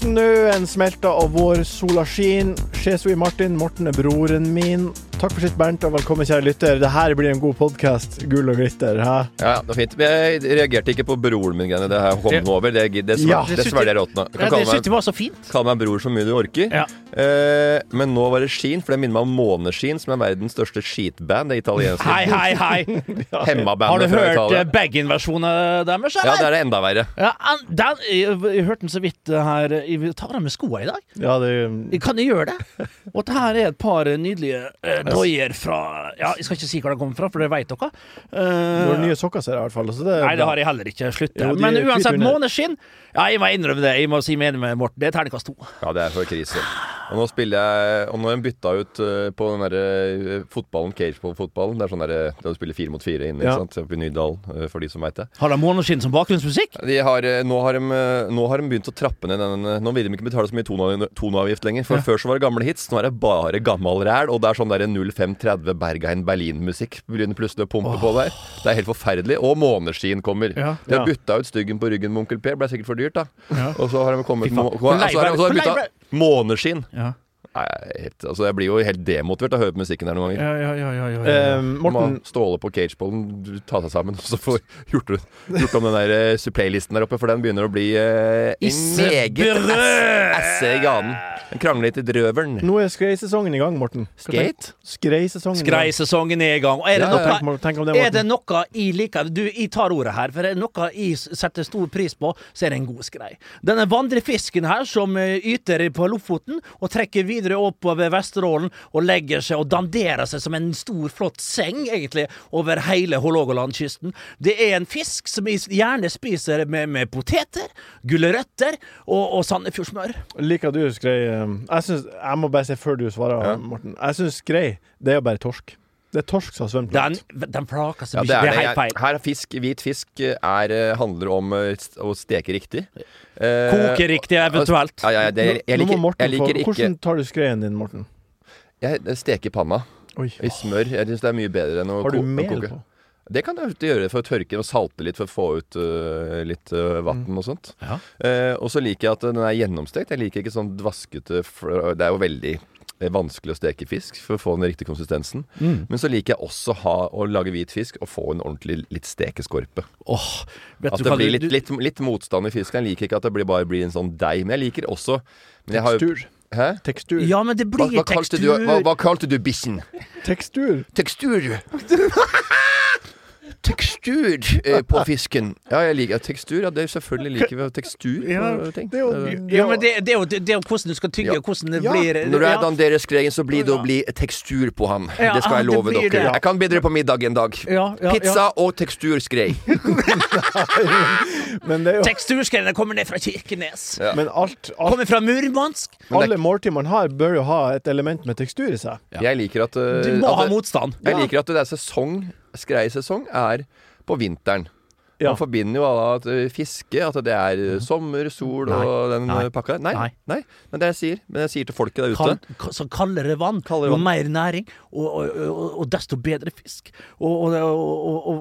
Snøen smelter og vår sola skinner. Jesui Martin, Morten er broren min. Takk for sitt, Bernt, og velkommen, kjære lytter. Det her blir en god podkast. Gull og glitter. Hæ? Ja, det var fint. Men jeg reagerte ikke på broren min. Greiene. Det her kom nå over. Det, det, svelger- Ja. det svelger jeg rått nå. Ja, det syntes jeg var så fint. Kall meg bror så mye du orker. Ja. Eh, men nå var det Skien, for det minner meg om Måneskin, som er verdens største skitband. Det italienske Hei, hei, hei. hemmabandet Har du hørt eh, Baggin-versjonen deres, Ja, det er det enda verre. Ja, den, jeg, jeg hørte den så vidt eh, her tar av med skoene i dag. Ja, det Kan jeg gjøre det? Og det her er et par nydelige uh, fra Ja, jeg skal ikke si hvor de kommer fra, for det vet dere. Du har Eh, nye sokker, ser jeg i hvert fall. Så det Nei, det har jeg heller ikke. Slutt det. Men uansett, måneskinn Ja, jeg må innrømme det. Jeg må si meg enig med Morten. Det er terningkast to. Ja, det er for krise. Og nå spiller jeg Og nå har en bytta ut eh, på den derre eh, fotballen, cageball-fotballen. Det er sånn derre der du spiller fire mot fire inne, Ja. ikke sant? Oppe i Nydalen, eh, for de som veit det. Har de måneskinn som bakgrunnsmusikk? De har, nå, har de, nå har de begynt å trappe ned den Nå vil de ikke betale så mye toneavgift lenger. For Ja. Før så var det gamle hits, nå er det bare gammel ræl. Og det er sånn der 0530 Bergein Berlin-musikk begynner plutselig å pumpe på der. Det er helt forferdelig. Og måneskinn kommer. Ja. De har bytta ut styggen på ryggen med Onkel Per. Ble sikkert for dyrt, da. Ja. Og så har de kommet lei altså, måneskinn. Ja, Nei, helt, altså jeg blir jo helt demotivert av å høre på musikken her noen ganger. ja, ja. ja, ja, ja, Eh. Morten, Ståle på cageballen ta seg sammen og så få gjort, gjort om den der eh, supplay-listen der oppe, for den begynner å bli uh, en meget esse i ganen. En krangle til i drøvelen. nå er skreisesongen i gang, Morten. Skate? Skreisesongen. Skreisesongen er i gang. Og er det noe Tenk, tenk om det, Er det noe jeg liker Du, jeg tar ordet her, for er det noe jeg setter stor pris på, så er det en god skrei. Denne vandrefisken her som eh, yter på Lofoten og trekker videre oppover Vesterålen og legger seg og danderer seg som en stor, flott seng, egentlig, over hele Hålogalandkysten. Det er en fisk som gjerne spiser med, med poteter, gulrøtter og, og Sandefjordsmør. Liker du skrei? eh, Jeg, synes, jeg må bare si før du svarer, Ja. Morten. Jeg syns skrei, det er jo bare torsk. Det er torsk som har svømt Den, langt. den plaker så Ja, det er det er helt feil. Her er fisk, hvit fisk eh, er, eh, handler om eh, å steke riktig. Eh, Koke riktig, eventuelt. Ja, ja, ja, det, jeg, jeg, liker, jeg liker ikke Hvordan tar du skreien din, Morten? Jeg steker panna Oi. i smør. Jeg syns det er mye bedre enn å, Har du ko- mel koke. på? Det kan du gjøre for å tørke og salte litt for å få ut uh, litt uh, vann og sånt. Ja. Uh, og så liker jeg at den er gjennomstekt. Jeg liker ikke sånn dvaskete Det er jo veldig vanskelig å steke fisk for å få den riktige konsistensen. Mm. Men så liker jeg også ha, å lage hvit fisk og få en ordentlig litt stekeskorpe. Åh, vet At du det blir litt, du- litt, litt motstand i fisken. Jeg liker ikke at det blir bare blir en sånn deig. Men jeg liker også men jeg har Tekstur. Hæ? Tekstur. Ja, men det blir hva, hva tekstur. du, hva, hva kalte du bikkjen? Tekstur. Tekstur. Tekstur eh, på fisken. Ja, jeg liker tekstur. Ja, det er selvfølgelig liker vi tekstur på ting. Eh, Ja, men det, det, er jo, det er jo hvordan du skal tygge, Ja. hvordan det Ja. blir Når du er skreien, så blir det å bli tekstur på. Ja, det skal jeg love dere. det. Jeg kan bedre på middag en dag. Ja, ja, Pizza og teksturskrei. Men, det jo, Teksturskreiene kommer ned fra Kirkenes. Ja. men alt, alt Kommer fra Murmansk. Men Alle måltid man har, bør jo ha et element med tekstur i seg. Jeg liker at, uh, Du må at ha det- motstand. Jeg liker at det er sesong Skreisesong er på vinteren. Ja. Man forbinder jo alle at eh, fiske, at det er eh, sommer, sol Nei. og den Nei. eh, pakka der. Nei, Nei. nei. Men det jeg sier, men jeg sier til folket der ute Kald, så kaldere vann, Kaldere jo mer næring, og, og, og, og desto bedre fisk. Og,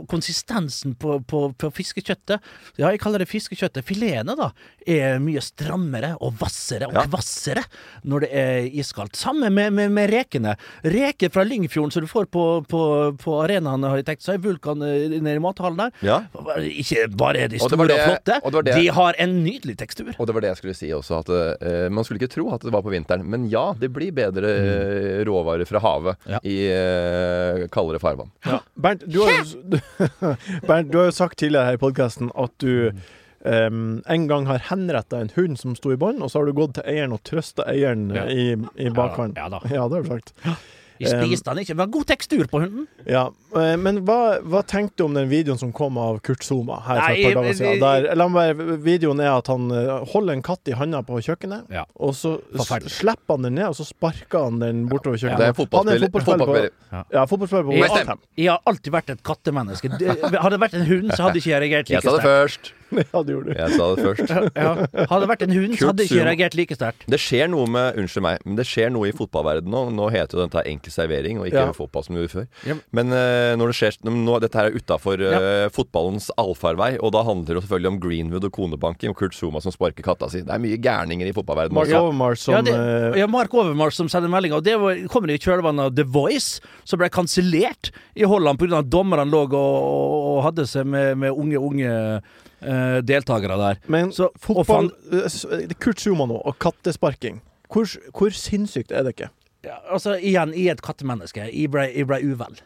konsistensen på, på, på fiskekjøttet Ja, jeg kaller det fiskekjøttet. Filetene, da, er mye strammere og hvassere og Ja. kvassere når det er iskaldt. Samme med, med, med rekene. Reker fra Lyngfjorden som du får på, på, på arenaen, har jeg tenkt, så er Vulkan nede i mathallen der. Ja. Ikke bare er de Og det store og, det- flotte, og det det- de har en nydelig tekstur. Og det var det jeg skulle si også, at uh, man skulle ikke tro at det var på vinteren. Men ja, det blir bedre eh, råvarer fra havet Ja. i uh, kaldere farvann. Bernt, du har, jo, Bernt, du har jo sagt tidligere her i podkasten at du Um, en gang har henretta en hund som sto i bånd, og så har du gått til eieren og trøsta eieren Ja. i, i bakhånd. Ja da. Ja, det har du sagt. Vi spiste den ikke, men god tekstur på hunden. Ja, eh, Men hva, hva tenkte du om den videoen som kom av Kurt Zuma her for et par dager siden? Der, la meg videoen er at han eh, holder en katt i handa på kjøkkenet, Ja. og så slipper han den ned, og så sparker han den bortover kjøkkenet. Det er Han er fotballspiller. fotballspiller på, ja, fotballspiller på Jeg, jeg har alltid vært et kattemenneske. Hadde det vært en hund, så hadde ikke jeg reagert Jeg like sa det sterkt. først. Ja, det gjorde du. Jeg sa det først. Ja. Hadde det vært en hund, så hadde ikke jeg reagert like sterkt. Det skjer noe med Unnskyld meg, men det skjer noe i fotballverdenen nå. Nå heter jo dette enkel servering, og ikke Ja. fotball som det gjorde før. Ja. Men uh, når det skjer nå, Dette her er utafor fotballens allfarvei, og da handler det selvfølgelig om Greenwood og konebanking og Kurt Zuma som sparker katta si. Det er mye gærninger i fotballverdenen Mark. Overmars som Ja, det, eh, ja, Mark Overmars som sender melding, og det var, kommer i kjølvannet av The Voice, som ble kansellert i Holland pga. at dommerne lå og, og hadde seg med, med unge, unge eh, deltakere der. Men Så- fotball eh, s- er Kurt Zuma og kattesparking. Hvor, hvor sinnssykt er det ikke? Ja, altså, igjen, jeg er et kattemenneske. Jeg ble, jeg ble uvel.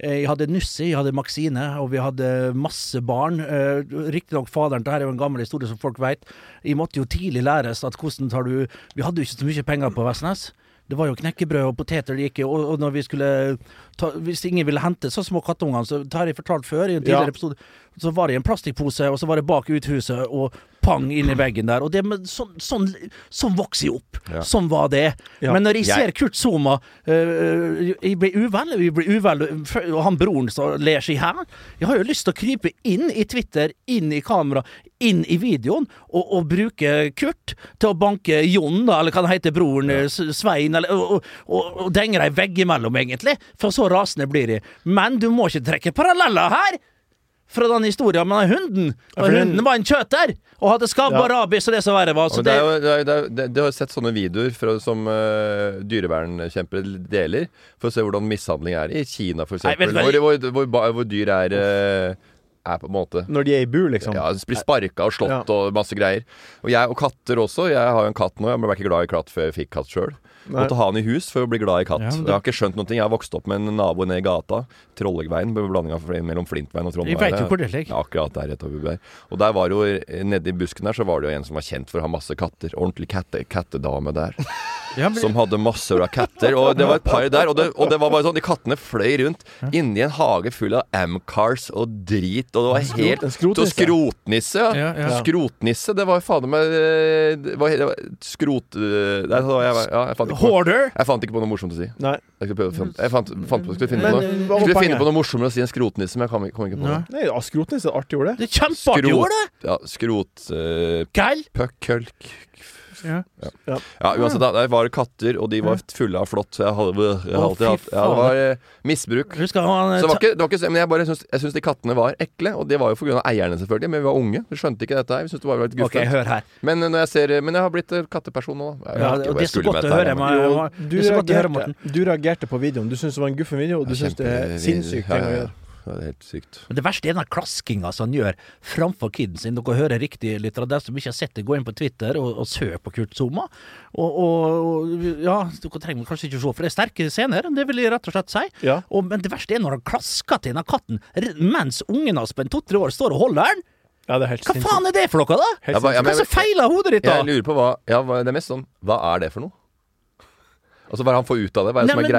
Eh, Jeg hadde Nussi, jeg hadde Maxine, og vi hadde masse barn. Eh, Riktignok faderen, dette er jo en gammel historie som folk vet. Jeg måtte jo tidlig læres at hvordan tar du Vi hadde jo ikke så mye penger på Vestnes. Det var jo knekkebrød og poteter det gikk i, og, og når vi skulle ta, Hvis ingen ville hente så små kattungene, så det har jeg fortalt før i en tidligere Ja. episode, så var det en plastikkpose, og så var det bak uthuset, og pang inn i veggen der. Og det, men sånn, sånn, sånn vokser jeg opp. Ja. Sånn var det. Ja. Men når jeg Jeg- ser Kurt Zuma øh, Jeg blir uvel. Jeg blir uvel og han broren som ler seg i hæl. Jeg har jo lyst til å krype inn i Twitter, inn i kamera, inn i videoen, og, og bruke Kurt til å banke Jon, da, eller hva det heter, broren ja. Svein, eller, og, og, og denge dem veggimellom, egentlig. For så rasende blir de. Men du må ikke trekke paralleller her! Fra den historien med den hunden. Ja, Og for hunden var en kjøter! Og hadde skabb Ja. og rabies og det som verre var. Så det det, er jo, det er, det er, det, har sett sånne videoer fra, som uh, dyrevernkjempere deler, for å se hvordan mishandling er i Kina. Nei, du hva? Hvor, hvor, hvor, hvor dyr er, uh, er på en måte Når de er i bur, liksom. ja, Blir sparka og slått Ja. og masse greier. Og jeg og katter også. Jeg har jo en katt nå. Jeg ble ikke glad i katt før jeg fikk katt sjøl. Måtte ha den i hus for å bli glad i katt. Ja, det... Jeg har ikke skjønt noen ting. Jeg har vokst opp med en nabo nede i gata. Trollegveien, blandinga mellom Flintveien og jeg Trondheim. vet jo hvor det ligger. Ja, akkurat der rett over der. Og der var jo, nede i busken der, så var det jo en som var kjent for å ha masse katter. Ordentlig katte, kattedame der. Ja, men- Som hadde masser av katter. Og det var et par der. Og det, og det var bare sånn, de kattene fløy rundt inni en hage full av Amcars og drit. Og det var helt en skrotnisse. skrotnisse, ja. Ja. Skrotnisse. Det var fader meg eh, Det det var skrot... eh, Nei, jeg, ja, jeg fant ikke Hoarder! jeg fant ikke på noe morsomt å si. Nei. Jeg, skulle prøve, finne- jeg fant, fant på, skulle finne Men, på eh, noe Skulle finne poenget? på noe morsommere å si enn skrotnisse, men jeg kom, kom ikke på Nei. det. Nei, ja, Skrotnisse er artig ord, det. Det er kjempeartig ord, det! Ja, skrot... Uh, Geil! Puck, kølk Ja. Ja, uansett, da, der var det katter, og de var fulle av flått. Jeg hadde, jeg hadde alltid hatt Ja, det var eh, misbruk. Husker han Så det var ikke, det var ikke, men jeg bare syns, jeg syns de kattene var ekle, og det var jo pga. eierne, selvfølgelig. Men vi var unge, vi skjønte ikke dette her. Vi syntes det var litt Ok, guffent. hør her. men, når jeg ser, men jeg har blitt eh, katteperson nå. Jeg Ja, vet ikke og hva det er så skulle godt med å dette her, høre. men- det du, er så godt å høre, reagerte, du reagerte på videoen. Du syntes det var en guffen video, og du Ja, syntes det er kjempe- sinnssykt ja, ting å ja, gjøre. Ja, det er helt sykt. Men det verste er den klaskinga som han gjør framfor kiden sin. Dere hører riktig, litt av de som ikke har sett det, gå inn på Twitter og, og søk på Kurt Zuma. Og, og, og ja, dere trenger kanskje ikke se, for det er sterke scener, det vil jeg rett og slett si. Ja. Og, men det verste er når han klasker til den katten mens ungen hans på en to-tre år står og holder den. Ja, det er helt Hva sinnssykt. faen er det for noe, da? Ja, hva- ja, Hva men- som feiler hodet ditt, da? Jeg lurer på hva Ja, det er mest sånn Hva er det for noe? Altså, hva er det han får ut av det? Hva er det Nei, som er men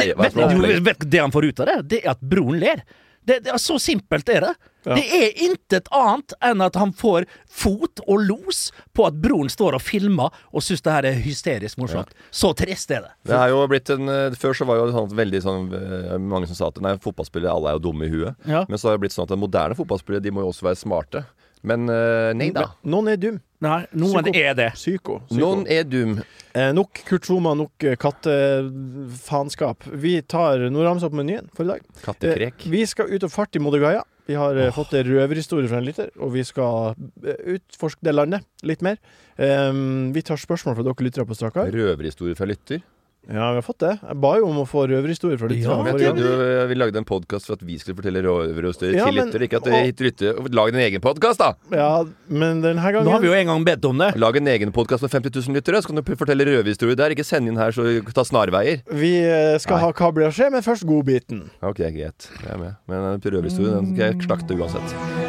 greia? det, det han får ut av det, det er at broren ler. Det, det er Så simpelt er det. Ja. Det er intet annet enn at han får fot og los på at broren står og filmer og syns det her er hysterisk morsomt. Så trist er det. Det er jo blitt en eh, Før så var jo sånn veldig sånn eh, Mange som sa at nei, fotballspillere alle er jo dumme i huet. Ja. Men så har det blitt sånn at moderne fotballspillere De må jo også være smarte. Men eh, nei da. Noen er dum. Nei, noen Psyko- er det. Psyko. Psyko. Noen er dum. Eh, nok Kurt Zuma, nok kattefanskap kattefaenskap. Vi tar Nå ramser opp menyen for i dag. Eh, Kattekrek. vi skal ut og farte i Modigaya. Vi har oh. fått en røverhistorie fra en lytter, og vi skal eh, utforske det landet litt mer. Um, vi tar spørsmål fra dere lyttere på strak arm. Røverhistorie fra lytter. Ja, vi har fått det. Jeg ba jo om å få røverhistorier fra litt Ja, jeg trodde jo, vi lagde en podkast for at vi skulle fortelle røverhistorier Ja, til lyttere. Ikke at du hit lytter Lag en egen podkast, da! Ja, men denne gangen Nå har vi jo en gang bedt om det. Lag en egen podkast med 50 000 lyttere, så kan du fortelle røverhistorier der. Ikke send inn her så ta snarveier. Vi eh, skal Nei. ha hva blir å skje, men først godbiten. Ok, greit. Jeg er med. Men røverhistorien den skal jeg slakte uansett.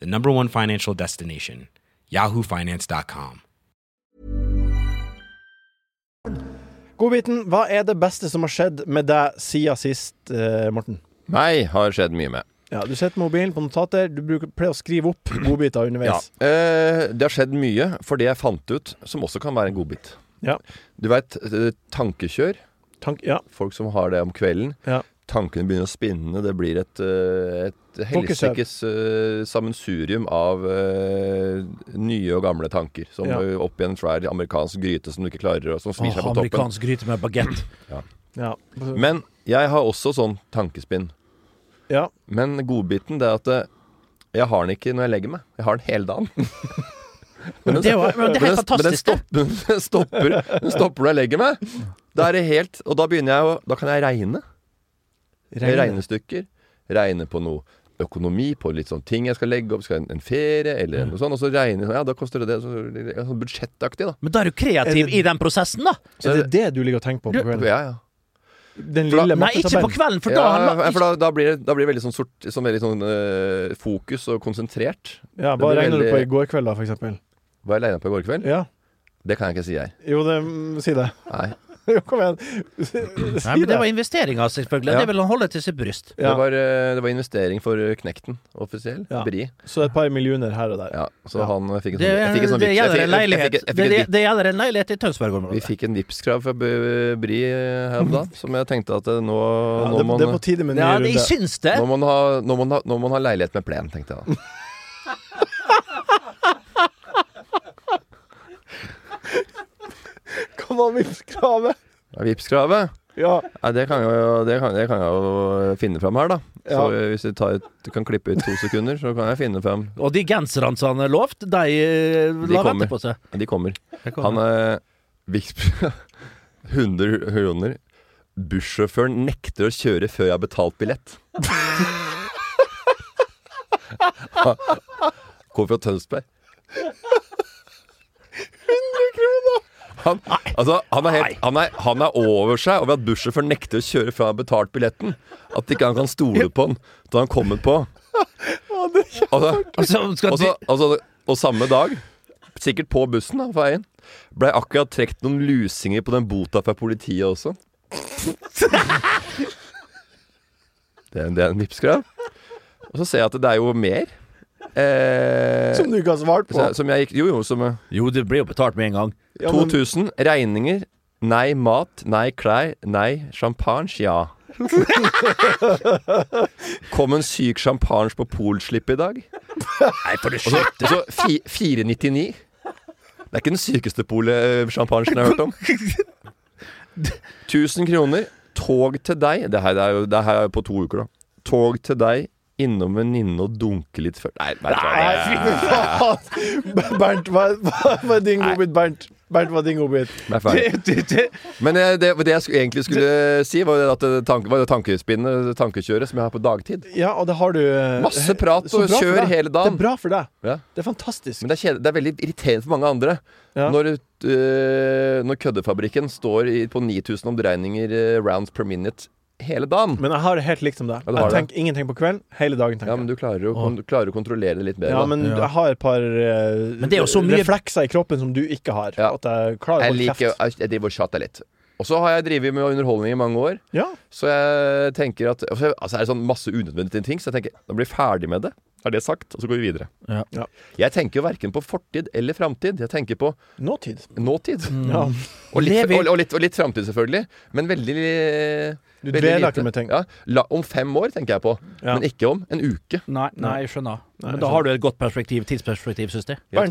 the number one financial destination, yahoofinance.com. Godbiten, hva er det beste som har skjedd med deg siden sist, eh, Morten? Meg har skjedd mye med. Ja, Du sitter med mobilen på notater. Du bruker, pleier å skrive opp godbiter Ja. underveis. Eh, det har skjedd mye for det jeg fant ut, som også kan være en godbit. Ja. Du veit, tankekjør. Tank, ja. Folk som har det om kvelden. Ja. Tankene begynner å spinne. Det blir et, eh, et helsikes eh, sammensurium av uh, nye og gamle tanker. Som Ja. opp i en svær amerikansk gryte som du ikke klarer og Som smir seg på toppen. amerikansk gryte med bagett. Ja. Men jeg har også sånn tankespinn. ja. Men godbiten det er at jeg har den ikke når jeg legger meg. Jeg har den hele dagen. Men det jo men det er helt den, men den stopper, den stopper når jeg legger meg. Da er det helt Og da begynner jeg å Da kan jeg regne. Regne. Regnestykker. Regne på noe økonomi, på litt sånn ting jeg skal legge opp. Skal jeg en, en ferie eller noe sånt. Og så regne Ja, da koster det det. Så, ja, sånn budsjettaktig, da. Men da er du kreativ Er det- i den prosessen, da. Er det det du ligger og tenker på på Du- kvelden? Ja, ja. Den lille Nei, ikke på kvelden, for da ja, har man for da, da, blir det, da blir det veldig sånn sort sånn veldig sånn eh, fokus og konsentrert. Ja, Hva regner regner du på i går kveld, da, for eksempel? Var jeg regna på i går kveld? Ja. Det kan jeg ikke si her. Jo, det, mm, si det. Nei. Jo, kom igjen. Si Nei, men det var investeringa, selvfølgelig. Ja. Det vil han holde til sitt bryst. Ja. Det, var, eh, det var investering for eh, Knekten, offisiell. Ja. Bri. Så et par millioner her og der. Ja, så Ja. han fikk en Det, sånn, fikk en sånn det gjelder en leilighet i Tønsberg-området. fikk en Vipps-krav fra Bri eh, her om dagen, som jeg tenkte at eh, nå, Ja, nå, det, må det er på tide med en ny Ja, syns det. nå, må man ha, nå, må man ha, må man ha leilighet med plen, tenkte jeg da. var Vipps-kravet? Ja, Vipps-kravet? Ja. Nei, det kan, jeg jo, det, kan, det kan jeg jo finne fram her, da. Ja. Så hvis du, tar, et- du kan klippe ut to sekunder, så kan jeg finne fram Og de genserne som han har lovt, de, eh, la kommer. vente på seg. De kommer. Kommer. Han er Vipps 100 kroner. Bussjåføren nekter å kjøre før jeg har betalt billett. Kommer fra Tønsberg. 100 kroner! Han, altså, han, er helt, han, er, han er over seg over at bussjåføren nekter å kjøre før han har betalt billetten. At ikke han kan stole på han da han kommer på. Altså, Altså, altså, og samme dag, sikkert på bussen da, på veien, ble akkurat trukket noen lusinger på den bota fra politiet også. Det er, det er en Vipps-krav. Og så ser jeg at det er jo mer. Eh, Som du ikke har svart på. som jeg Jo, jo, som jo, det blir jo betalt med en gang. Ja, men- 2000. Regninger. Nei mat. Nei klær. Nei champagne. Ja. Kom en syk champagne på polslipp i dag. Nei, for det Og og så fi- 499. Det er ikke den sykeste polet-champagnen jeg har hørt om. 1000 kroner. Tog til deg. Det her er jo det her er jo på to uker, da. Tog til deg. Innom venninne og dunke litt før Nei, vet du hva. Nei, fy faen! Bernt, hva, hva, hva er din godbit, Bernt? Bernt, hva er din godbit? Men eh, det, det jeg skulle, egentlig skulle si, var at det tanke, var det tankespinnet, tankekjøret, som jeg har på dagtid. Ja, og det har du eh, Masse prat og kjør hele dagen. Det er bra for deg. Ja. Det er fantastisk. Men det er, det er veldig irriterende for mange andre. Ja. Når, øh, når køddefabrikken står i, på 9000 omdreininger rounds per minute hele dagen. Men jeg har det helt likt som deg. Ja, jeg tenker det. ingenting på kvelden. Hele dagen tenker Ja, men du klarer, å, kon du klarer å kontrollere det litt bedre. Ja, men Ja. jeg har et par uh, Men det er jo så mye- reflekser i kroppen som du ikke har. Ja. At jeg klarer å jeg holde kjeft. jeg, jeg driver og chatter litt. Og så har jeg drevet med underholdning i mange år. Ja. Så jeg tenker at altså, altså er det sånn masse unødvendige ting, så jeg tenker da blir jeg ferdig med det. er det sagt, og så går vi videre. Ja. Ja. Jeg tenker jo verken på fortid eller framtid. Jeg tenker på Nåtid. nåtid. Ja. Og litt, og, og litt, og litt framtid, selvfølgelig. Men veldig Du dveler lite. ikke med ting. Ja, la, om fem år tenker jeg på, Ja. men ikke om en uke. Nei, nei, jeg skjønner. Nei, Men da har du et godt perspektiv, tidsperspektiv, syns jeg. Ja.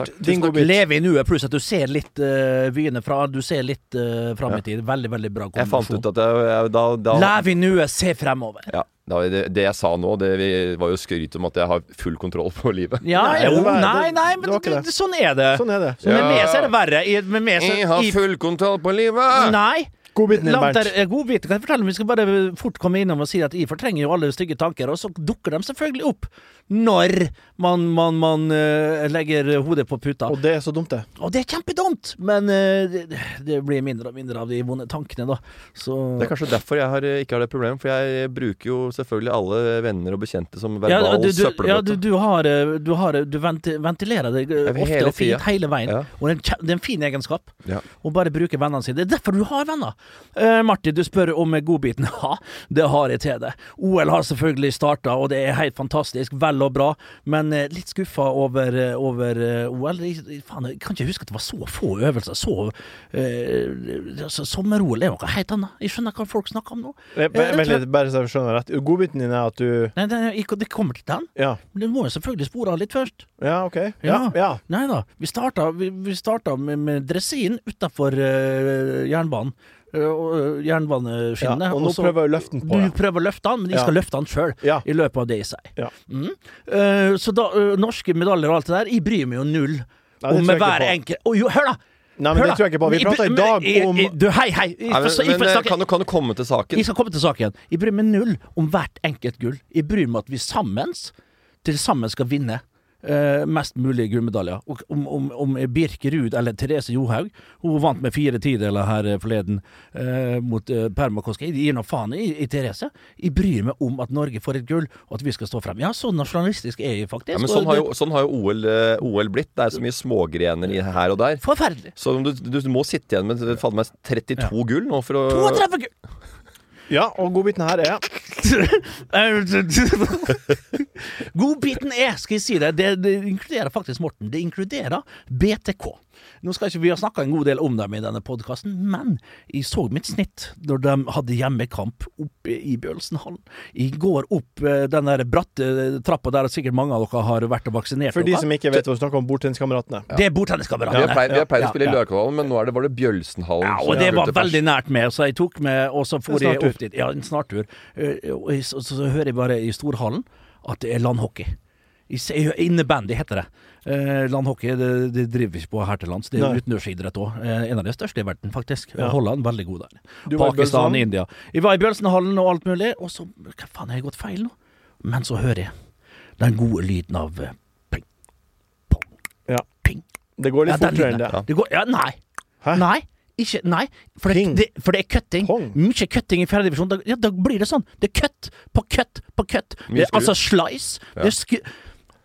Leve i nuet, pluss at du ser litt uh, vyene fra Du ser litt uh, fram i tid. Veldig, veldig bra Jeg fant ut at jeg, jeg, da, da Lev i nuet, se fremover. ja, det, det jeg sa nå, det var jo skryt om at jeg har full kontroll på livet. Ja, Nei, jo, nei, nei, men det, det. sånn er det. Sånn er det. Så med Ja. meg så er det verre. I, med meg så, Jeg har full kontroll på livet! Nei. Godbiten din, Bernt. der, eh, godbit. Kan jeg fortelle om Vi skal bare fort komme innom og si at jeg fortrenger jo alle stygge tanker, og så dukker de selvfølgelig opp når man, man, man uh, legger hodet på puta. Og det er så dumt, det. Og det er kjempedumt, men uh, det, det blir mindre og mindre av de vonde tankene, da. Så Det er kanskje derfor jeg har, ikke har det problemet, for jeg bruker jo selvfølgelig alle venner og bekjente som ja, verbal du, du, søppelbøtte. ja, du, du har, eh, du, har du venti- ventilerer det ofte hele og fint hele veien. Ja. Og det er, en, det er en fin egenskap. Ja. Å bare bruke vennene sine. Det er derfor du har venner. Eh, Martin, du spør om godbiten. Ja, det har jeg til det. OL har selvfølgelig starta, og det er helt fantastisk. Vel og bra. Men eh, litt skuffa over, eh, over eh, OL. Faen, jeg kan ikke huske at det var så få øvelser. Så eh, altså, Sommer-OL er noe helt annet. Jeg skjønner hva folk snakker om nå. Vent litt, bare så jeg skjønner rett. Godbiten din er at du Nei, det, jeg- det kommer til den. Ja, Men du må jo selvfølgelig spore av litt først. ja OK. Ja. Ja. Nei da. Vi starta, vi, vi starta med, med dressin utafor jernbanen. Uh, ja. Og nå også, prøver jeg å løfte den på Du deg. prøver å løfte han, men de Ja. skal løfte han sjøl. Ja. I løpet av det i seg. Ja. Mm. Uh, så da, uh, norske medaljer og alt det der, jeg bryr meg jo null Nei, om hver enkelt oh, jo, hør da! Nei, men hør det tror jeg ikke på. Vi prata i dag om Du, hei, hei! Jeg Nei, men, jeg men eh, kan, du, kan du komme til saken? jeg skal komme til saken. Jeg bryr meg null om hvert enkelt gull. Jeg bryr meg at vi sammen til sammen skal vinne eh, mest mulig gullmedaljer. Om, om, om Birke Ruud eller Therese Johaug Hun vant med fire tideler her eh, forleden eh, mot uh, Permakoski. Jeg gir nå faen i, i Therese. Jeg bryr meg om at Norge får et gull, og at vi skal stå frem. Ja, så nasjonalistisk er jeg faktisk. Ja, men sånn har jo, sånn har jo OL, eh, OL blitt. Det er så mye smågrener her og der. Forferdelig. Så du, du må sitte igjen med fader meg 32 gull nå for å 32 gull! Ja, og godbiten her er Godbiten er, skal jeg si det, det, det inkluderer faktisk Morten. Det inkluderer BTK. Nå skal ikke Vi har snakka en god del om dem i denne podkasten, men jeg så mitt snitt når de hadde hjemmekamp oppe i Bjølsenhallen. I går opp eh, den der bratte trappa der sikkert mange av dere har vært og vaksinert For de som ikke vet hva vi snakker om, bordtenniskameratene. Det er Vi bordtenniskameratene. har pleid, vi har pleid Ja, å spille i ja. Men nå er det, var det Bjølsenhallen. Ja, og det var veldig nært med, så jeg tok med, og så for jeg opp dit. Ja, en snartur. Eh, Og så, så, så hører jeg bare i storhallen at det er landhockey. I se- Innebandy heter det. Eh, landhockey det, det driver ikke på her til lands. Det er Nei. utendørsidrett òg. Eh, en av de største i verden, faktisk. Ja. Holland veldig god der. I Pakistan, Bjølsenhallen? India. Jeg var i Bjølsenhallen og alt mulig, og så Hva faen, har jeg gått feil nå? Men så hører jeg den gode lyden av eh, ping, pong, Ja. ping. Det går litt Ja, fortere enn det. Ja. Det går, ja, nei. Hæ? Nei. Ikke, nei, for det, det, for det er cutting. Pong. Mye cutting i fjerdedivisjon. Da, ja, da blir det sånn. Det er cut på cut på cut. Det er altså slice. Ja. Det er sku...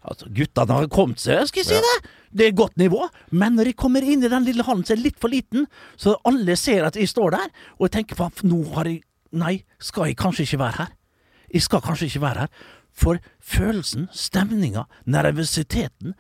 Altså, guttene har kommet seg, skal jeg si det. Det er godt nivå. Men når jeg kommer inn i den lille hallen, som er litt for liten, så alle ser at jeg står der, og jeg tenker faen, nå har jeg Nei, skal jeg kanskje ikke være her? Jeg skal kanskje ikke være her. For følelsen, stemninga, nervøsiteten,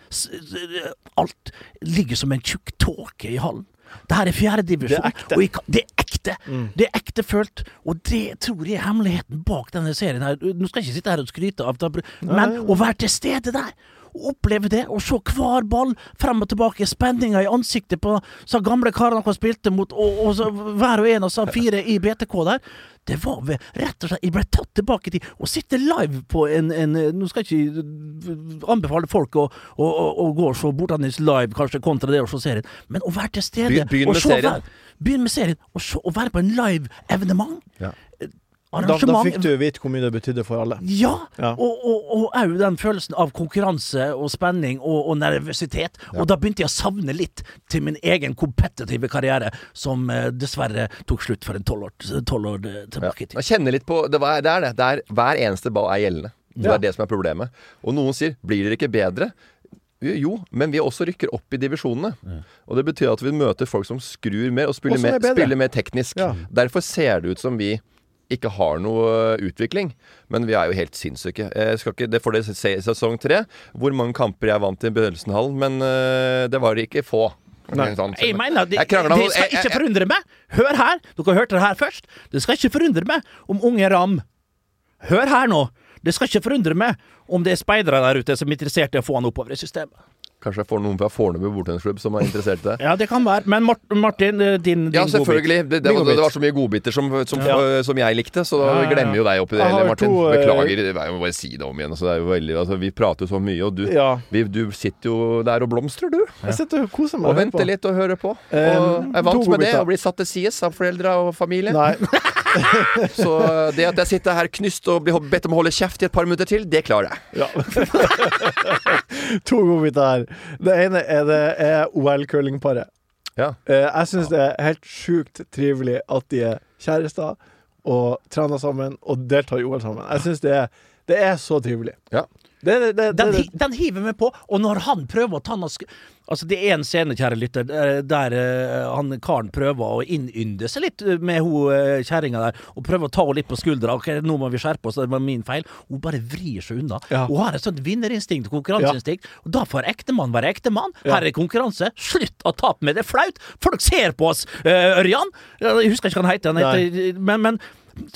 alt ligger som en tjukk tåke i hallen. Det her er fjerdedivisjon. Det er ekte. ekte. Det er ekte følt. Og det tror jeg er hemmeligheten bak denne serien her. Nå skal jeg ikke sitte her og skryte av det, men å være til stede der. Oppleve det, å se hver ball frem og tilbake, spenninga i ansiktet på så gamle karene han spilte mot, og, og så hver og en av så fire i BTK der. Det var ved, rett og slett Jeg ble tatt tilbake til å sitte live på en, en Nå skal jeg ikke anbefale folk å, å, å, å gå og se Bortanis live, kanskje, kontra det å se serien, men å være til stede Begynn- med serien. Begynn med serien, og, se, og være på en live evenement. Ja. Da, da fikk du vite hvor mye det betydde for alle. Ja, Ja. og òg den følelsen av konkurranse og spenning og, og nervøsitet. Og da begynte jeg å savne litt til min egen kompetitive karriere, som eh, dessverre tok slutt for en tolv år, 12 år eh, Ja. tilbake i tid. Jeg litt på det, var, det er det. det er, hver eneste ball er gjeldende. Det Ja. er det som er problemet. Og noen sier 'blir dere ikke bedre'? Jo, men vi også rykker opp i divisjonene. Og det betyr at vi møter folk som skrur mer og spiller, er mer, spiller mer teknisk. Ja. Derfor ser det ut som vi ikke har noe eh, utvikling. Men vi er jo helt sinnssyke. Jeg skal ikke, det får dere se i sesong tre, hvor mange kamper jeg vant i Bødelsenhallen. Men eh, det var det ikke få. Nei. Sånn. Jeg mener, det, Jeg det skal ikke forundre meg. Hør her, dere hørte det her først. Det skal ikke forundre meg om unge Ram Hør her nå. Det skal ikke forundre meg om det er speidere der ute som er interessert i å få han oppover i systemet. Kanskje jeg får noen fra Fornebu bordtennisklubb som er interessert i det. Ja, det kan være. Men Mart Martin, eh, din, din Ja, selvfølgelig. Det, det, var, det var så mye godbiter som, som, Ja. øh, som jeg likte, så da Ja, ja, ja. glemmer jo deg oppi det hele, Martin. to, øh, Beklager. Jeg må bare si det om igjen. Altså, det veldig, altså, vi prater jo så mye, og du, Ja. vi, du sitter jo der og blomstrer, du. Jeg sitter og koser meg. Og venter på. litt og hører på. Og Um, er vant med det, å bli satt til sides av foreldre og familie. Nei. Så det at jeg sitter her knyst og blir bedt om å holde kjeft i et par minutter til, det klarer jeg. Ja. to godbiter her. Det ene er det OL-curlingparet. Ja. Eh, jeg syns det er helt sjukt trivelig at de er kjærester og trener sammen og deltar i OL sammen. Jeg syns det, er- det er så trivelig. Ja. Det, det, det, Den, den hiver meg på, og når han prøver å ta noe Altså, det er en scene, kjære lytter, der, eh, han karen prøver å innynde seg litt med hun uh, kjerringa der, og prøver å ta henne litt på skuldra. Ok, nå må vi skjerpe oss, det var min feil. Hun bare vrir seg unna. Ja. Hun har et sånt vinnerinstinkt og konkurranseinstinkt, og da får ektemann være ektemann. Ja. Her er konkurranse. Slutt å tape med det! er flaut! Folk ser på oss, uh, Ørjan! Jeg husker ikke hva han heter, han heter men, men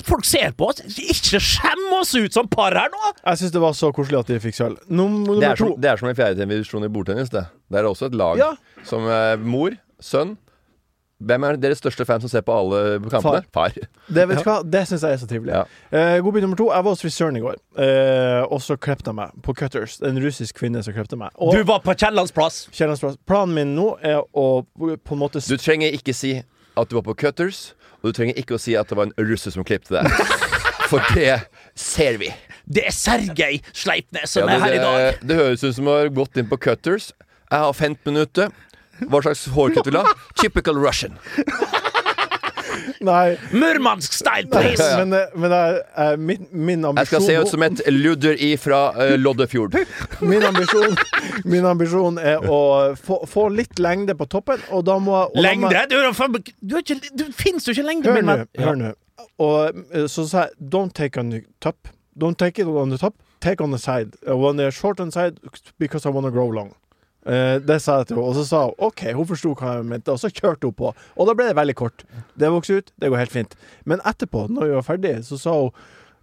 Folk ser på oss! Ikke skjem oss ut som par her nå! jeg syns det var så koselig at de fikk sølv. Det det er som en fjerde divisjon i bordtennis, det. Det er også et lag Ja. som eh, mor, sønn Hvem er deres største fan som ser på alle kampene? Far. Det, vet du hva? det syns jeg er så trivelig. Ja. Eh, Godbit nummer to. Jeg var hos frisøren i går, eh, og så klippet jeg meg på Cutters. En russisk kvinne som klippet meg. Og Du var på Kiellands plass. Kjellandsplass. Planen min nå er å på en måte Du trenger ikke si at du var på Cutters, og du trenger ikke å si at det var en russer som klippte det. For det ser vi. Det er Sergej Sleipnes som Ja, er her i dag. det, det høres ut som du har gått inn på Cutters. Jeg har 15 minutter. Hva slags hårkutt vil du ha? Typical Russian. Nei. Murmansk style, Nei, please! men, eh, men jeg, eh, min, min ambisjon Jeg skal se ut som et ludder ifra uh, Loddefjord. Min ambisjon, min ambisjon er å få, få litt lengde på toppen, og da må og da må- Lengde? Du, er du, er ikke, du finnes jo ikke lengde, Hør min nå. venn. Hør nå. Og eh, så sa jeg Don't take on the top. Don't take it on the top. Take on the side. When they're short on the side because I want to grow long. Eh, det sa jeg til henne, og så sa hun OK, hun forsto hva jeg mente, og så kjørte hun på. Og da ble det veldig kort. Det vokste ut, det går helt fint. Men etterpå, når vi var ferdig, så sa hun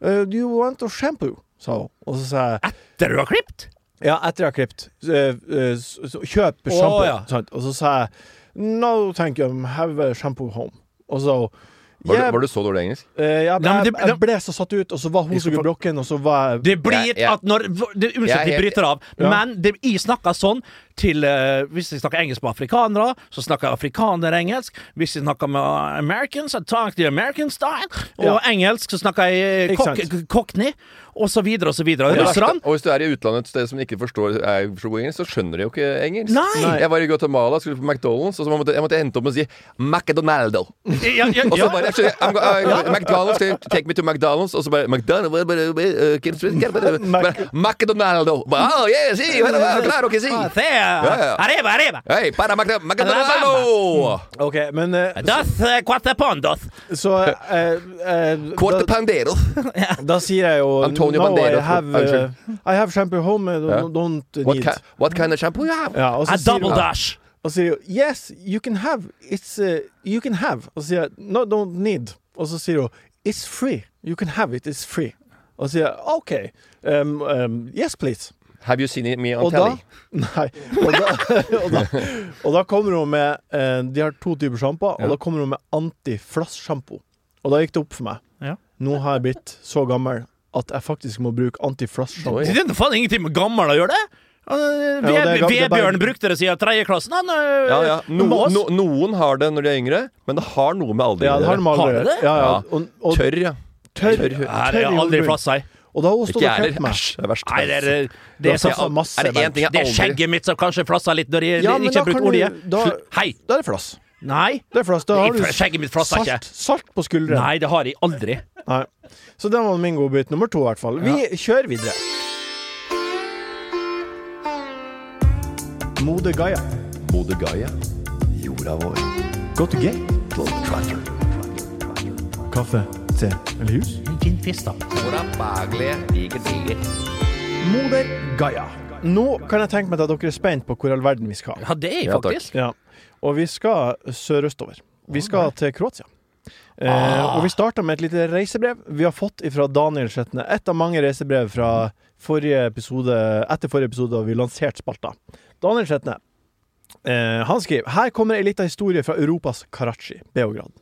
uh, Do you want to shampoo? sa hun. Og så sa jeg Etter du har klippet? Ja, etter jeg har klippet. Uh, eh, Kjøp sjampo. ja. Og så sa jeg No, thank you, have a shampoo home. Og så sa hun Var, «Yeah, du, var du så dårlig engelsk? Uh, ja, Nei, men jeg, det- jeg ble så satt ut, og så var hun så blokken, og så var jeg Det blir Jeg- jeg- at når det, Unnskyld at jeg bryter av, Ja. men det, jeg snakker sånn til uh, Hvis jeg snakker engelsk med afrikanere, så snakker afrikanere engelsk. Hvis jeg snakker med Americans, I talk the American style. Og Ja. engelsk så snakker jeg cockney, det verste- Russerne Og hvis du er i utlandet et sted som ikke forstår er så god engelsk, så skjønner de jo ikke engelsk. Nei! Nei. Jeg var i Guatemala, skulle på McDonald's, og så måtte jeg måtte hente opp og si McDonaldo. ja, ja, Og så bare actually, I'm, uh, McDonald's, take me to McDonald's? Og så bare McDonald's McDonaldo. Oh, yes, sí, claro que sí. Ah, se- ja. Arriba, arriba! Hey, para McDonaldo! OK, men uh, Das eh, quattro så uh, uh, da, da sier jeg jo Antonio No, I have, uh, I have shampoo home, I Ja. don't, don't What, need ki what kind of shampoo you have? ja, A double dash. Og så sier hun Yes, you can have. It's uh, You can have. Og så sier jeg No, don't need. Og så sier hun It's free. You can have it. It's free. Og så sier jeg OK. Um, um, yes, please. Have you seen me on Og da, telly? nei, og da, og da, og da kommer hun med eh, De har to typer sjampo, og Ja. da kommer hun med antiflass-sjampo. Og da gikk det opp for meg. Ja. Nå har jeg blitt så gammel at jeg faktisk må bruke antiflass-sjampo. Oi. Det er faen ingenting med gammel å gjøre det! Vebjørn Ja, bare- brukte det siden tredje klassen. Han, uh, Ja, ja. No, no, noen har det når de er yngre, men det har noe med alder å gjøre. har de Har det? Ja, ja. Og, og Tørr, ja. tørr, Tørr. Er i aldri flassa i. Og da har hun stått og kledd meg. Æsj. Det er verst. Nei, det er, det er har er det en ting Det er skjegget mitt som kanskje flassa litt når jeg Ja, ikke har brukt kan du- olje. da- Hei! Da er det flass. Nei. Det flass. Da har du Jeg- skjegget mitt flasser salt, ikke. salt på skuldrene. Nei, det har jeg aldri. Nei. Så det var min godbit nummer to, i hvert fall. Vi kjører videre. Mode Gaia. Mode Gaia. Jorda vår. Go to gate. Kaffe. te Eller hus. En fin fisk, da. Moder Gaia. Nå kan jeg tenke meg at dere er spent på hvor all verden vi skal. Ja, det er jeg faktisk. Ja. Og vi skal sørøstover. Vi skal til Kroatia. Eh, og vi starter med et lite reisebrev vi har fått fra Daniel Skjetne. Et av mange reisebrev fra forrige episode, etter forrige episode da vi lanserte spalta. Daniel Skjetne. Eh, han skriver Her kommer ei lita historie fra Europas Karachi, Beograd.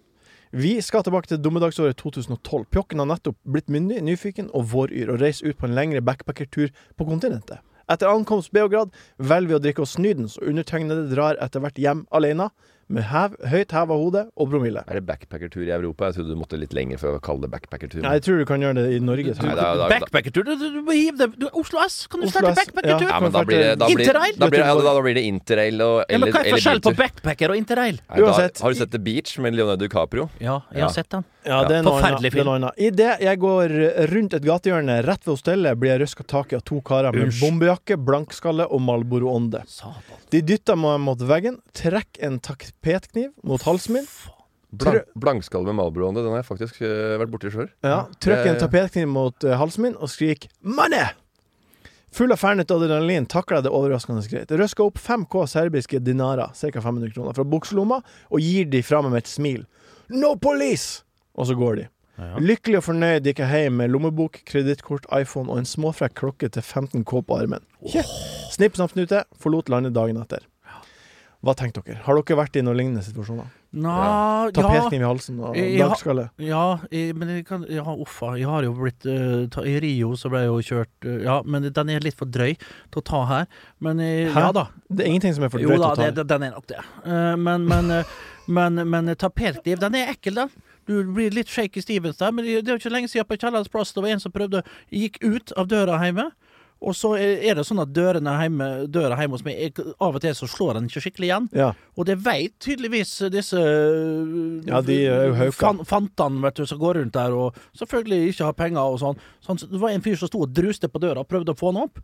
Vi skal tilbake til dommedagsåret 2012. Pjokken har nettopp blitt myndig, nyfiken og våryr og reiser ut på en lengre backpackertur på kontinentet. Etter ankomst Beograd velger vi å drikke oss nydens, og undertegnede drar etter hvert hjem alene, med hev, høyt heva hode og promille. Er det backpackertur i Europa? Jeg trodde du måtte litt lenger for å kalle det backpackertur. Nei, jeg tror du kan gjøre det i Norge. Da- Backpackertur? Du, du, du må hive det du, Oslo S! Kan du Oslo starte backpackertur? ja. Ja, men da blir det, da blir, Interrail? da blir, ja, da, blir det interrail og Ja, men hva er forskjellen forskjell på backpacker og interrail? Nei, da, Uansett. har du sett The Beach med Leonardo DiCaprio? Ja, jeg Ja. har sett den. Ja, det er Forferdelig er film. Idet jeg går rundt et gatehjørne rett ved hostellet, blir jeg røska tak i av to karer med Usch. bombejakke, blankskalle og Malboro-ånde. De dytter meg mot veggen, trekker en tapetkniv mot halsen min, Blank, blankskall med Marlboro-ånde, den har jeg faktisk uh, vært borti sjøl. ja, Trykk en Eh. tapetkniv mot uh, halsen min og skrik 'money'! Full av fernet adrenalin takler jeg det overraskende greit. Røsker opp 5K serbiske dinarer, ca. 500 kroner, fra bukselomma og gir de fra meg med et smil. 'No police!' Og så går de. Lykkelig og fornøyd gikk jeg hjem med lommebok, kredittkort, iPhone og en småfrekk klokke til 15K på armen. Snipp, snapp, snute, forlot landet dagen etter. Hva tenker dere? Har dere vært i noen lignende situasjoner? Nå, ja, Tapetkniv i halsen og dagskalle? ja, jeg, men jeg kan Ja, uffa. Jeg har jo blitt uh, ta, I Rio så ble jeg jo kjørt uh, Ja, men den er litt for drøy til å ta her. Men Hæ? ja da. Det er ingenting som er for drøy drøyt da, å ta. Jo det, den er nok det. Uh, men men, men, men tapetkniv, den er ekkel, den. Du blir litt shaky Stevens der, men det er jo ikke lenge siden på Kjellerens plass det var en som prøvde Gikk ut av døra hjemme. Og så er det sånn at dørene hjemme, døra hjemme hos meg jeg- Av og til så slår den ikke skikkelig igjen. Ja. Og det veit tydeligvis disse Ja, de er jo hauka. fan, fantene vet du, som går rundt der og selvfølgelig ikke har penger og sånn. sånn. så Det var en fyr som sto og druste på døra og prøvde å få den opp.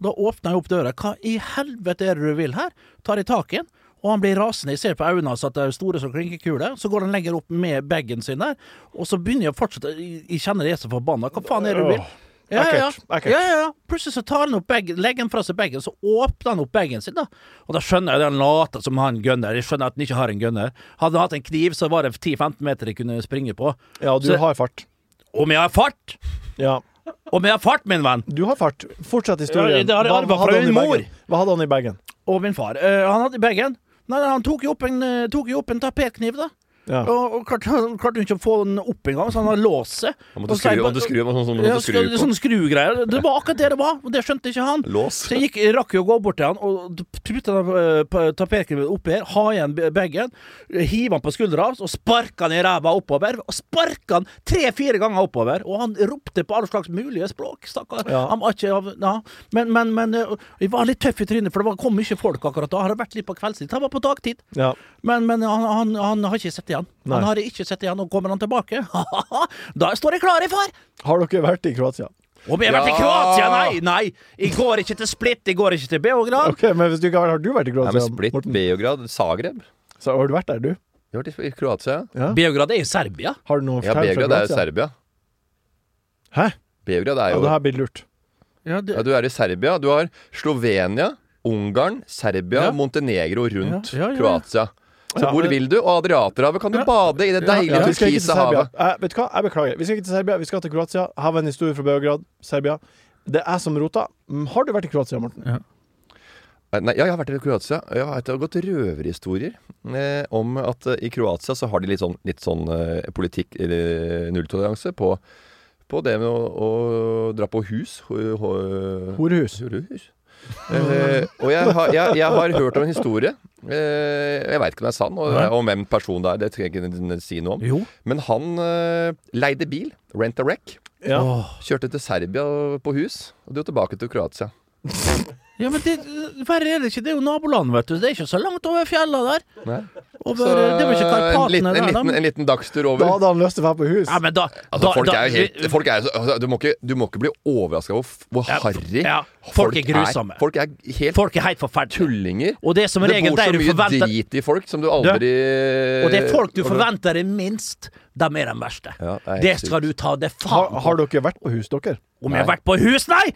Da åpna jeg opp døra. Hva i helvete er det du vil her? Tar i tak i den. Og han blir rasende. Jeg ser på øynene hans at det er store som klinkekuler. Så går han lenger opp med bagen sin der, og så begynner jeg å fortsette. Jeg kjenner jeg er så forbanna. Hva faen er det du vil? Ja, ja, ja. ja. Plutselig så tar han opp bagen, legger han fra seg bagen, så åpner han opp bagen sin, da. Og da skjønner jeg det han later som han gunner. Jeg skjønner at han ikke har en gunner. Hadde han hatt en kniv, så var det 10-15 meter jeg kunne springe på. ja, du Så- har fart. Om jeg har fart! Ja, Om jeg har fart, min venn! du har fart. Fortsett historien. Ja, Hva- hva hadde. Hva hadde han i bagen? Og min far. Uh, han hadde i bagen Nei, han tok jo opp en, uh, tok jo opp en tapetkniv, da. Ja. Og, og klarte han klarte ikke å få den opp engang, så han har låst seg. Han måtte så jeg skru, måtte sånn som Ja, skru på. Sånne skrugreier. Det var akkurat det det var, og det skjønte ikke han. Lås. Så jeg gikk, rakk jo å gå bort til han og putte tapetkniven oppi her, ha igjen bagen, hive han på skuldra og sparke han i ræva oppover. Og sparke han tre-fire ganger oppover, og han ropte på alle slags mulige språk, stakkar. Ja. Han var ikke ja. Men, men, men eh, jeg var litt tøff i trynet, for det kom mye folk akkurat da. Hadde vært litt på kveldstid. Han var på dagtid. Ja. Men, men han, han, han har ikke sett igjen. Nei. Han har ikke sett igjen, og kommer han tilbake? da står jeg klar, jeg, far! Har dere vært i Kroatia? Om jeg har vært i Kroatia? Nei, nei! Jeg går ikke til Split, jeg går ikke til Beograd. Ok, men hvis du ikke har, har du vært i Nei, Kroatia? men Split, Morten? Beograd, Zagreb. Så har du vært der, du? Jeg har vært i Kroatia. Ja. Beograd er i Serbia. Har du noe Ja, Beograd er jo Serbia. Hæ? Beograd er Ja, det her blir lurt. Ja, det, Ja, du er i Serbia. Du har Slovenia, Ungarn, Serbia, Ja. Montenegro rundt Ja, ja, ja, ja. Kroatia. Så Ja, hvor men- vil du? Og Adriaterhavet kan du bade i det deilige Ja, turkise havet. Eh, vet du hva, jeg beklager. Vi skal ikke til Serbia, vi skal til Kroatia. Her var en historie fra Beograd, Serbia. Det er jeg som rota. Mm, Har du vært i Kroatia, Morten? Ja. Nei, jeg har vært i Kroatia. Jeg har gått røverhistorier eh, om at eh, i Kroatia så har de litt sånn, litt sånn eh, politikk, eller nulltoleranse, på, på det med å, å dra på hus. Ho, ho, Horehus. Horehus. Eh, og jeg har, jeg, jeg har hørt om en historie. Uh, jeg veit ikke om det er sann, og, om hvem personen det er. Det trenger jeg ikke si noe om. Jo. Men han uh, leide bil, rent a wreck, Ja. Kjørte til Serbia på hus, og dro tilbake til Kroatia. Ja, men det, verre er det ikke. Det er jo naboland, vet du. Det er ikke så langt over fjella der. Over, Så det var ikke en liten, en, liten, en liten dagstur over. Da hadde han lyst til å være på hus. Ja, men da, Altså, da, folk da, er helt folk er, jo altså, du, du må ikke bli overraska over hvor Ja, harry ja, folk er grusomme. Folk er helt Folk er helt forferdelige. tullinger. Og det er som det bor så du mye forventer drit i folk som du aldri Og det er folk du forventer er minst, de er de verste. Ja, det er det skal sykt. du ta det Har, på. har har dere vært på hus, dere? Om jeg har vært på hus, nei!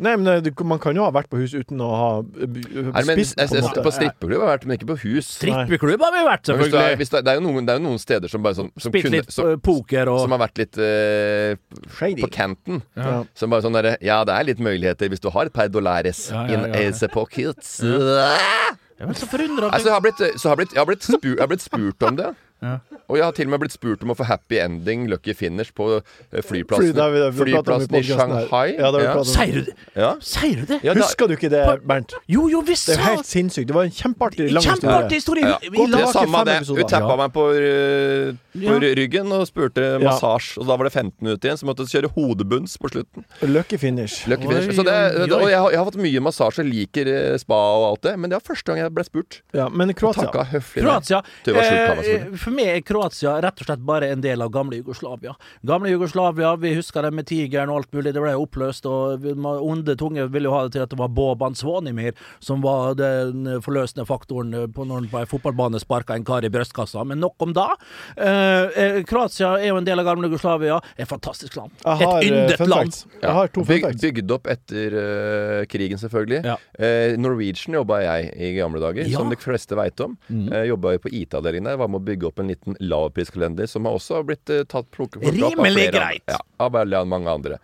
Nei, men det- man kan jo ha vært på hus uten å ha uh, Nei, men, spist, jeg, på jeg, på strippeklubb har jeg vært, men ikke på hus. Strippeklubb har vi vært, Men hvis du er, selvfølgelig. hvis det, er, det, er jo noen, det er jo noen steder som bare sånn som, kunne, litt som, eh, poker og som har vært litt uh, Shady. på canten. Ja. Som bare sånn derre Ja, det er litt muligheter hvis du har et par dollares Ja, ja, in ja, ja. ace pockets. Jeg er så forundra Altså, jeg har blitt, så jeg har blitt, jeg har blitt, spurt, jeg har blitt spurt om det. Ja. Og jeg har til og med blitt spurt om å få happy ending, lucky finish, på eh, flyplassen, Fly, vi- flyplassen i. Shanghai. Ja, det ja. Sier du det? Ja. Sier du det? Ja, da, Husker du ikke det, Bernt? Jo, jo, visst Det er helt sinnssykt. Det var en kjempeartig lang Kjempeartig historie. Ja. Vi vi det samme det. Hun tappa Ja. meg på, uh, på Ja. ryggen og spurte Ja. massasje. Og da var det 15 minutter igjen, så måtte jeg kjøre hodebunns på slutten. Lucky finish. Lucky finish. Oi, Så det, oi, oi. og jeg har, jeg har fått mye massasje, liker eh, spa og alt det, men det var første gang jeg ble spurt. Ja, men Kroatia. Kroatia. Det var sjukt, eh, for meg er Kroatia rett og slett bare en del av gamle Jugoslavia. Gamle Jugoslavia, vi husker det med tigeren og alt mulig, det ble oppløst, og onde tunge ville jo ha det til at det var Boban Svanimir som var den forløsende faktoren eh, på når han på en fotballbane sparka en kar i brystkassa. Men nok om da. Eh, eh, Kroatia er jo en del av gamle Jugoslavia. Et fantastisk land. Har Et eh, yndet land. Ja. Jeg har to fun Byg, bygd opp etter uh, krigen, selvfølgelig. Ja. Eh, Norwegian jobba jeg i gamle dager, Ja. som de fleste veit om. Mm. Eh, jobba på IT-avdelingen der. Var med å bygge opp en liten lavpriskalender som har også blitt eh, tatt plukket opp av flere greit. Ja, av veldig mange andre.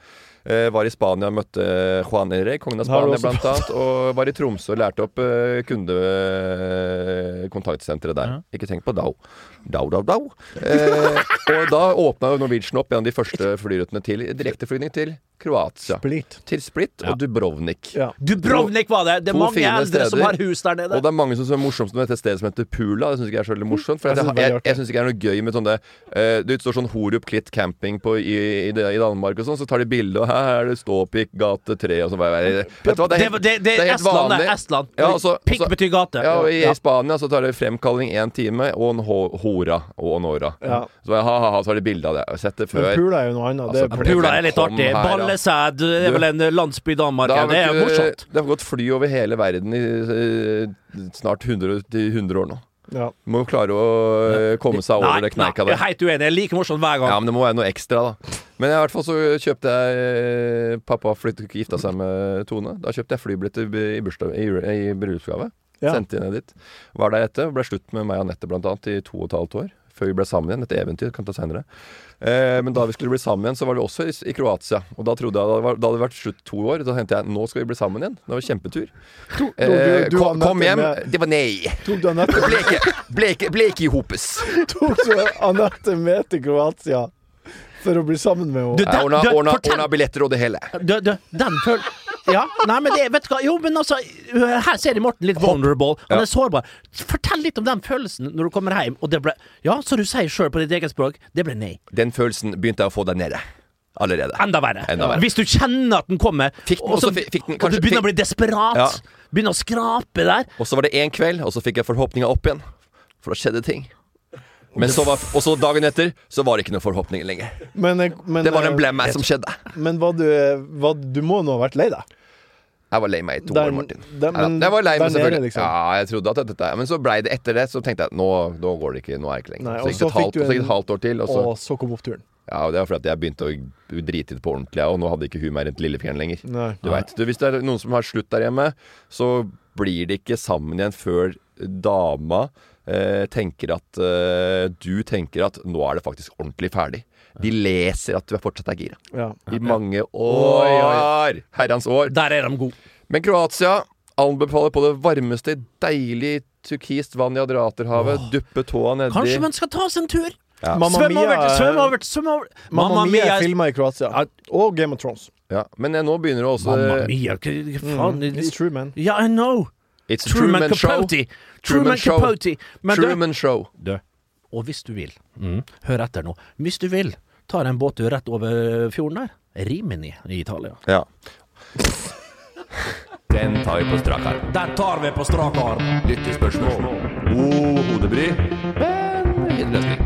Eh, var i Spania, og møtte Juan Ere, kongen av Spania bl.a. Og var i Tromsø og lærte opp eh, kundekontaktsenteret der. Ja. Ikke tenk på Dow. Dow, Dow, Dow. Eh, og da åpna Norwegian opp en av de første flyrutene til direkteflygning til Kroatia. Split. Til Split og Dubrovnik. Ja. Dubrovnik var det. Det er To mange eldre som har hus der nede. Og det er mange som er morsomt med dette stedet som heter Pula. Det syns ikke jeg er så veldig morsomt. For Jeg jeg, jeg, jeg, syns ikke det er noe gøy med sånne eh, Det står sånn Horup Klitt camping på, i, i, i Danmark og sånn, så tar de bilde, og her er det Ståpikk gate 3 og så bare Vet du hva, Det, det, det, er Estland, det. er Estland. Ja, altså- Pikk så, betyr gate. Ja, og i Ja. Spania så tar det fremkalling én time, og en ho hora og en åra. Ja. Så ha-ha-ha, så har de bilde av det. Jeg har sett det Men. Pula er jo noe annet. Det Altså, er Pula er litt artig. Ballesæd det er vel en landsby i Danmark. Det har, Det er morsomt. det har gått fly over hele verden i eh, snart 100, 100 år nå. Ja. Må jo klare å eh, komme seg over det kneika nei, jeg er der. helt uenig. Jeg er like morsomt hver gang. Ja, men det må være noe ekstra, da. Men i hvert fall så kjøpte jeg eh, Pappa flyttet, gifta seg med Tone. Da kjøpte jeg flybilletter i, i, bursdag- i, i bryllupsgave. Ja. Sendte inn dit. Var der etter. Ble slutt med meg og Anette blant annet i to og et halvt år. Før vi ble sammen igjen. Et eventyr. Kan ta senere. Eh, men da vi skulle bli sammen igjen, så var vi også i, i Kroatia. Og da trodde jeg da, var, da hadde det vært slutt to år. Da tenkte jeg nå skal vi bli sammen igjen. Det var kjempetur. Du- Eh, du- du kom, kom hjem. Det var nei. Tok du Anette, Ble ikke, bleke ikke, i hopes. tok du Anette med til Kroatia for å bli sammen med henne? Ordna, ordna, ordna billetter og det hele. Du, du, den føl... Ja, nei, men det, vet du hva Jo, men altså Her ser jeg Morten litt vulnerable. Han er sårbar. Fortell litt om den følelsen når du kommer hjem, og det ble Ja, så du sier sjøl på ditt eget språk, det ble nei. Den følelsen begynte jeg å få der nede. Allerede. Enda verre. Enda verre. Hvis du kjenner at den kommer, Fikk den, og så fikk- fikk den og du begynner begynner å bli desperat, Ja. begynner å skrape der Og så var det én kveld, og så fikk jeg forhåpninga opp igjen. For da skjedde ting. Men så var, og så dagen etter så var det ikke noen forhåpninger lenger. Men, eh, men, Det var en eh, blemmer som skjedde. Men var du, var, du må nå ha vært lei deg? Jeg var lei meg i to Der- år, Martin. der- men jeg var lei meg selvfølgelig. liksom. Ja, jeg trodde at dette Men så blei det etter det, så tenkte jeg nå, nå går det ikke. Nå er jeg ikke lenger. Nei, så gikk det et halvt, det en- et halvt år til, og så Og så kom oppturen. Ja, og det var fordi jeg begynte å drite det på ordentlig, og nå hadde ikke hun meg rundt lillefingeren lenger. Nei. Du vet, du, Hvis det er noen som har slutt der hjemme, så blir de ikke sammen igjen før dama eh, tenker at eh, Du tenker at nå er det faktisk ordentlig ferdig. De leser at du er fortsatt er gira. Ja. I mange år! Herrens år. Der er de gode. Men Kroatia anbefaler på det varmeste deilig turkist vann i Adriaterhavet. Duppe tåa nedi. Kanskje man skal ta seg en tur? Ja. Mamma Svøm over, svøm over, svøm over. Mamma Mia er filma i Kroatia. Og Game of Thrones. Ja. Men eh, nå begynner det også Mamma mia, faen Mm, It's true, man. Yeah, I know. It's a Truman, Truman Show. Capote. Truman Show. Capote. Men du, Truman Show. du, og hvis du vil, hør etter nå, hvis du vil, tar en båttur rett over fjorden der, Rimini i Italia. Ja. Den tar vi på strak arm. Den tar vi på strak arm. Lyttespørsmål. God hodebry, men fin løsning.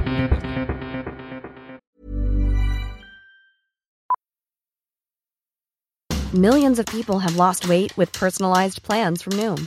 Millions of people have lost weight with personalized plans from Noom,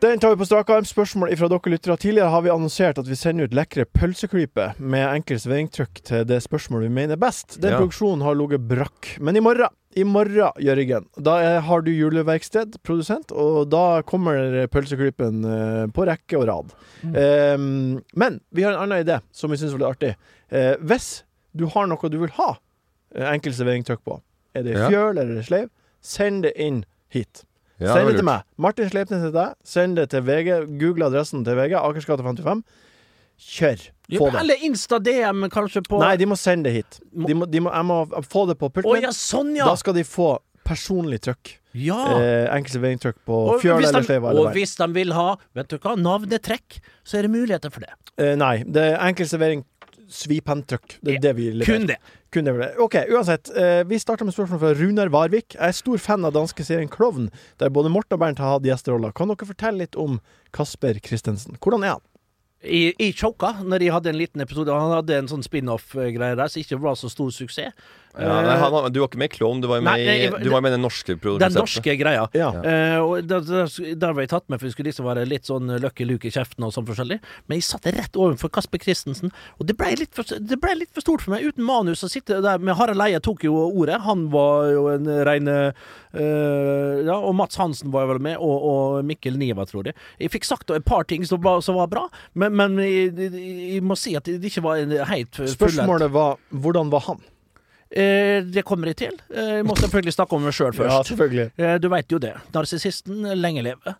Den tar vi på strak arm. Spørsmål fra dere lyttere. Tidligere har vi annonsert at vi sender ut lekre pølseklyper med enkelt serveringstrykk til det spørsmålet vi mener er best. Den Ja. produksjonen har ligget brakk. Men i morgen, i morgen, Jørgen, da er, har du juleverksted, produsent, og da kommer pølseklypen uh, på rekke og rad. Eh, men vi har en annen idé som vi syns var litt artig. Uh, hvis du har noe du vil ha enkelt serveringstrykk på, er det Ja. fjøl eller sleiv, send det inn hit. Ja, Send det til meg. Martin Sleipnes heter jeg. Send det til VG. Google adressen til VG. Akersgata 55. Kjør. Ja, Få det. Eller Insta-DM, kanskje, på Nei, de må sende det hit. De må, de må, jeg må få det på pulten oh, ja, sånn, ja! Da skal de få personlig trykk. ja. Eh, enkel serveringstrykk på fjøl eller sleiva. Og hvis de vil ha vet du hva, navnetrekk, så er det muligheter for det. Eh, nei, det er enkel svipenntrykk. Det er det vi leverer. Kun det. Kun det. OK, uansett. Eh, vi starter med spørsmål fra Runar Varvik. Jeg er stor fan av danske serien Klovn, der både Morten og Bernt har hatt gjesteroller. Kan dere fortelle litt om Kasper Christensen? Hvordan er han? I, I Choka, når de hadde en liten episode Han hadde en sånn spin-off-greie der som ikke var så stor suksess. Ja, nei, han, du var ikke med i Klovn, du var med, Nei, jeg- du var med den norske Den norske greia. Ja. Uh, og der, der, der var jeg tatt med, for vi skulle liksom være litt sånn Lucky Luke i kjeften og sånn forskjellig. Men jeg satt rett overfor Kasper Christensen, og det ble litt for, det ble litt for stort for meg. Uten manus å sitte der med Harald Eie tok jo ordet. Han var jo en rein uh, Ja, og Mats Hansen var jo vel med, og, og Mikkel Niva, tror jeg. Jeg fikk sagt et par ting som var, som var bra, men, men jeg, jeg må si at det ikke var helt fullendt. Spørsmålet var hvordan var han? Eh, det kommer jeg til. Eh, jeg må selvfølgelig snakke om meg sjøl først. Ja, selvfølgelig. Eh, Du veit jo det. Narsissisten lenge leve.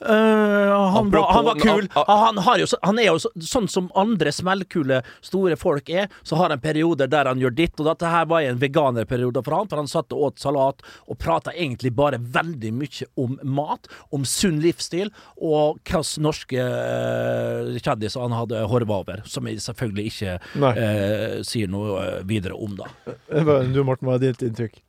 Eh, han, var, han var kul. a- a- Han, har jo, han er jo så, sånn som andre smellkule, store folk er. Så har han perioder der han gjør ditt og datt. Dette her var en veganerperiode for han, for han satt og åt salat og prata egentlig bare veldig mye om mat, om sunn livsstil, og hvilke norske uh, kjendiser han hadde horva over, som jeg selvfølgelig ikke eh, sier noe videre om, da. Du, Morten, hva er ditt inntrykk?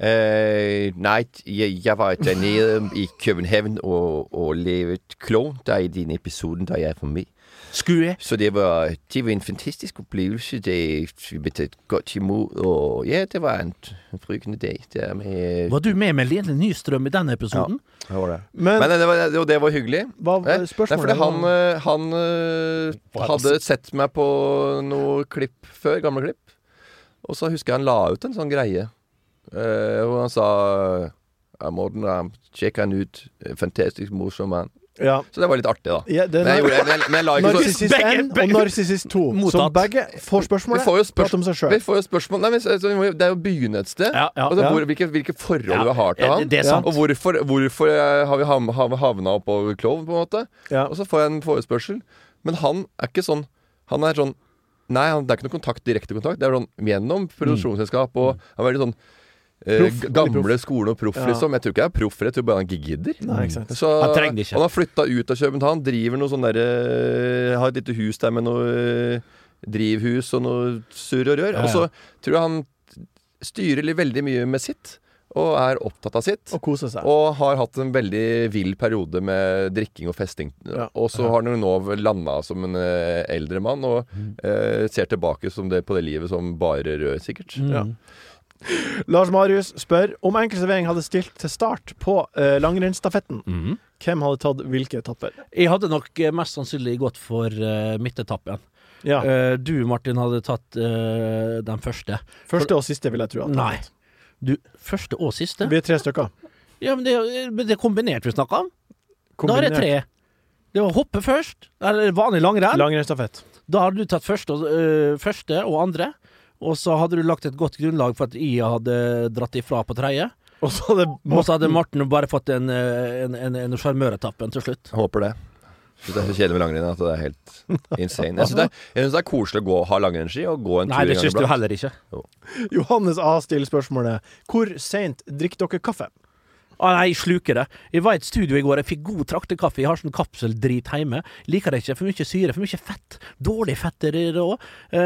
Øh, nej, jeg, jeg var dernede i København og, og lavet Klovn, der i den episoden, der jeg var med. Skulle? Så det var, det var en fantastisk opplevelse. Det, vi ble tatt godt imot, og ja, det var en, en frykende dag med Var du med med Lene Nystrøm i den episoden? Ja, det var det. Men, Men det var, det var hyggelig. hva var spørsmålet? fordi han, eh, han eh, hadde sett meg på noe klipp før, gamle klipp. Og så husker jeg han la ut en sånn greie. Eh, hvor han sa ja, Morten, Ramm, sjekk han ut. Fantastisk morsom mann. ja. Så det var litt artig, da. Ja, det Men jeg, gjorde, men jeg, men jeg la ikke Narsissist 1 og Narsissist 2, som begge får vi spørsmålet. får, jo spørs om seg vi får jo spørsmål Nei, men så, så, må Det er jo å begynne et sted. Ja, ja. Altså, Ja. hvor, hvilke, hvilke forhold Ja, vi har til han. Og hvorfor, hvorfor eh, har vi havna oppover Klovn, på en måte. Ja. Og så får jeg en forespørsel. Men han er ikke sånn Han er sånn Nei, han, det er ikke noe kontakt, direkte kontakt. Det er sånn gjennom produksjonsselskap og Han er veldig sånn eh, Proff, gamle proff. skolen og proff, Ja. liksom. Jeg tror ikke jeg er proff, jeg tror bare han gidder. Nei. Så, Han trenger ikke. Han har flytta ut av København, driver noe sånn derre Har et lite hus der med noe eh, drivhus og noe surr og rør. Ja, Og så tror jeg han styrer litt veldig mye med sitt, og er opptatt av sitt. Og koser seg. Og har hatt en veldig vill periode med drikking og festing. Ja. Og så har han nå landa som en eh, eldre mann, og Mm. eh, ser tilbake som det, på det livet som bare rød, sikkert. Mm. Ja. Lars Marius spør om enkeltservering hadde stilt til start på uh, langrennsstafetten. Mhm. Hvem hadde tatt hvilke etapper? Jeg hadde nok eh, mest sannsynlig gått for uh, midtetappen. Ja. Uh, du, Martin, hadde tatt uh, den første. Første og siste, vil jeg tro. at Nei. Du, første og siste? Det er tre stykker. Ja, men det, det er kombinert vi snakker om. Da er det tre. Det var hoppe først, eller vanlig langrenn. Langrennsstafett. Da hadde du tatt første og, øh, første og andre. Og så hadde du lagt et godt grunnlag for at IA hadde dratt ifra på tredje. Og så hadde Og så hadde Morten bare fått en, øh, en, en, en sjarmøretappen til slutt. Håper det. Jeg synes Det er så kjedelig med langrenn at det er helt insane. Jeg syns det, det er koselig å gå, ha langrennsski og gå en Nei, tur det en syns du heller ikke. Johannes A stiller spørsmålet Hvor seint drikker dere kaffe? Å nei, jeg sluker det. Jeg var i et studio i går, jeg fikk god traktekaffe. Jeg har sånn kapseldrit hjemme. Liker det ikke. For mye syre, for mye fett. Dårlig fett er det òg.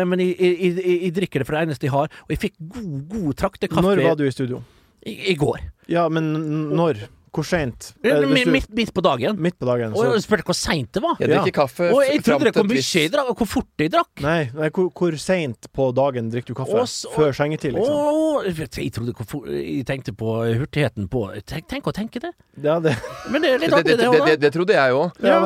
Men jeg, jeg, jeg, jeg drikker det for det eneste jeg har. Og jeg fikk god, god traktekaffe Når var du i studio? I, i går. Ja, men når? Hvor seint? Eh, Midt, midt på dagen. Midt på dagen. Og Så. jeg spurte hvor seint det var. Jeg drikker kaffe Og jeg trodde det kom mye jeg drakk, og hvor fort jeg drakk. Nei, nei hvor, hvor seint på dagen drikker du kaffe? Og så- Før sengetid, liksom? Åh, jeg trodde Jeg tenkte på hurtigheten på Tenk, tenk å tenke det. Ja, det. Men det er litt Det, artig, det, det det, òg. det, det trodde jeg òg. Ja,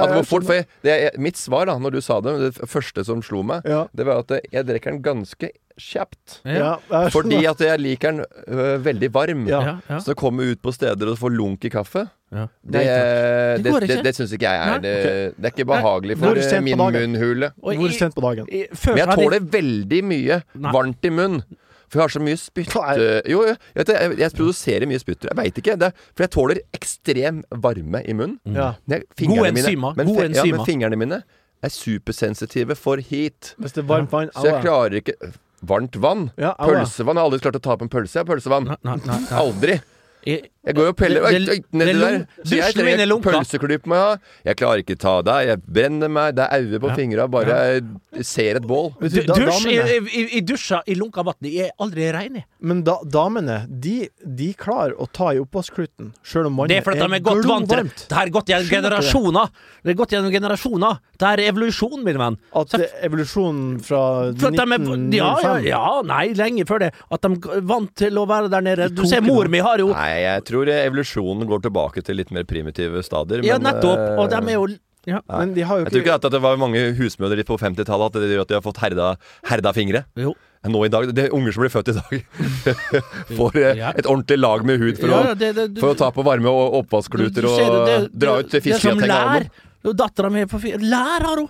er, mitt svar da når du sa det, det første som slo meg, Ja. det var at jeg drikker den ganske kjapt. Ja, Fordi at jeg liker den øh, veldig varm. Ja. Ja, ja. Så å komme ut på steder og få lunk i kaffe, Ja. det, det, Det det, det, syns ikke jeg er det, det er ikke behagelig for øh, min munnhule. Hvor sent på dagen? I, i, Men jeg tåler veldig mye Nei. varmt i munnen. For jeg har så mye spytt Jo, jo, jeg, vet jeg, jeg produserer mye spytter. Jeg veit ikke. Det, for jeg tåler ekstrem varme i munnen. Ja. Jeg, God enzyma. mine- Men, God enzyma. ja, men fingrene mine er supersensitive for heat. Hvis det er varmt vann Så jeg klarer ikke Varmt vann. Ja. Pølsevann. Jeg har aldri klart å ta opp en pølse. Jeg har pølsevann. Nei, nei, nei. Aldri. Jeg- Jeg går jo og peller Det- det- nedi der. Så jeg min er trenger lunka. pølseklype må jeg klarer ikke ta deg. Jeg brenner meg. Det er øye på Ja. fingra. Bare jeg ser et bål. Du, dusj, damene, i, i jeg dusja i lunka vann. Jeg er aldri rein, men da, damene, de, de klarer å ta i oppvaskkluten, sjøl om Det vannet er fordi de er godt vant til det. Det er gått gjennom generasjoner. Det er gått gjennom generasjoner. Det er evolusjon, min venn. At det er evolusjonen fra For at de er, 1905 ja, ja, ja, nei, lenge før det. At de er vant til å være der nede. Du ser, mor mi har jo Nei, jeg tror evolusjonen går tilbake til litt mer primitive stadier. Ja, men, nettopp. Og de eh, er jo ja. Men de har jo Jeg tror ikke ikke at det var mange husmødre på 50-tallet at det gjør at de har fått herda, herda fingre. Jo. Nå i dag, Det er unger som blir født i dag, får eh, Ja. et ordentlig lag med hud for, Ja, det- det- for å ta på varme og Du- oppvaskkluter og dra ut det, det er som lær. Dattera mi på fire Lær har hun!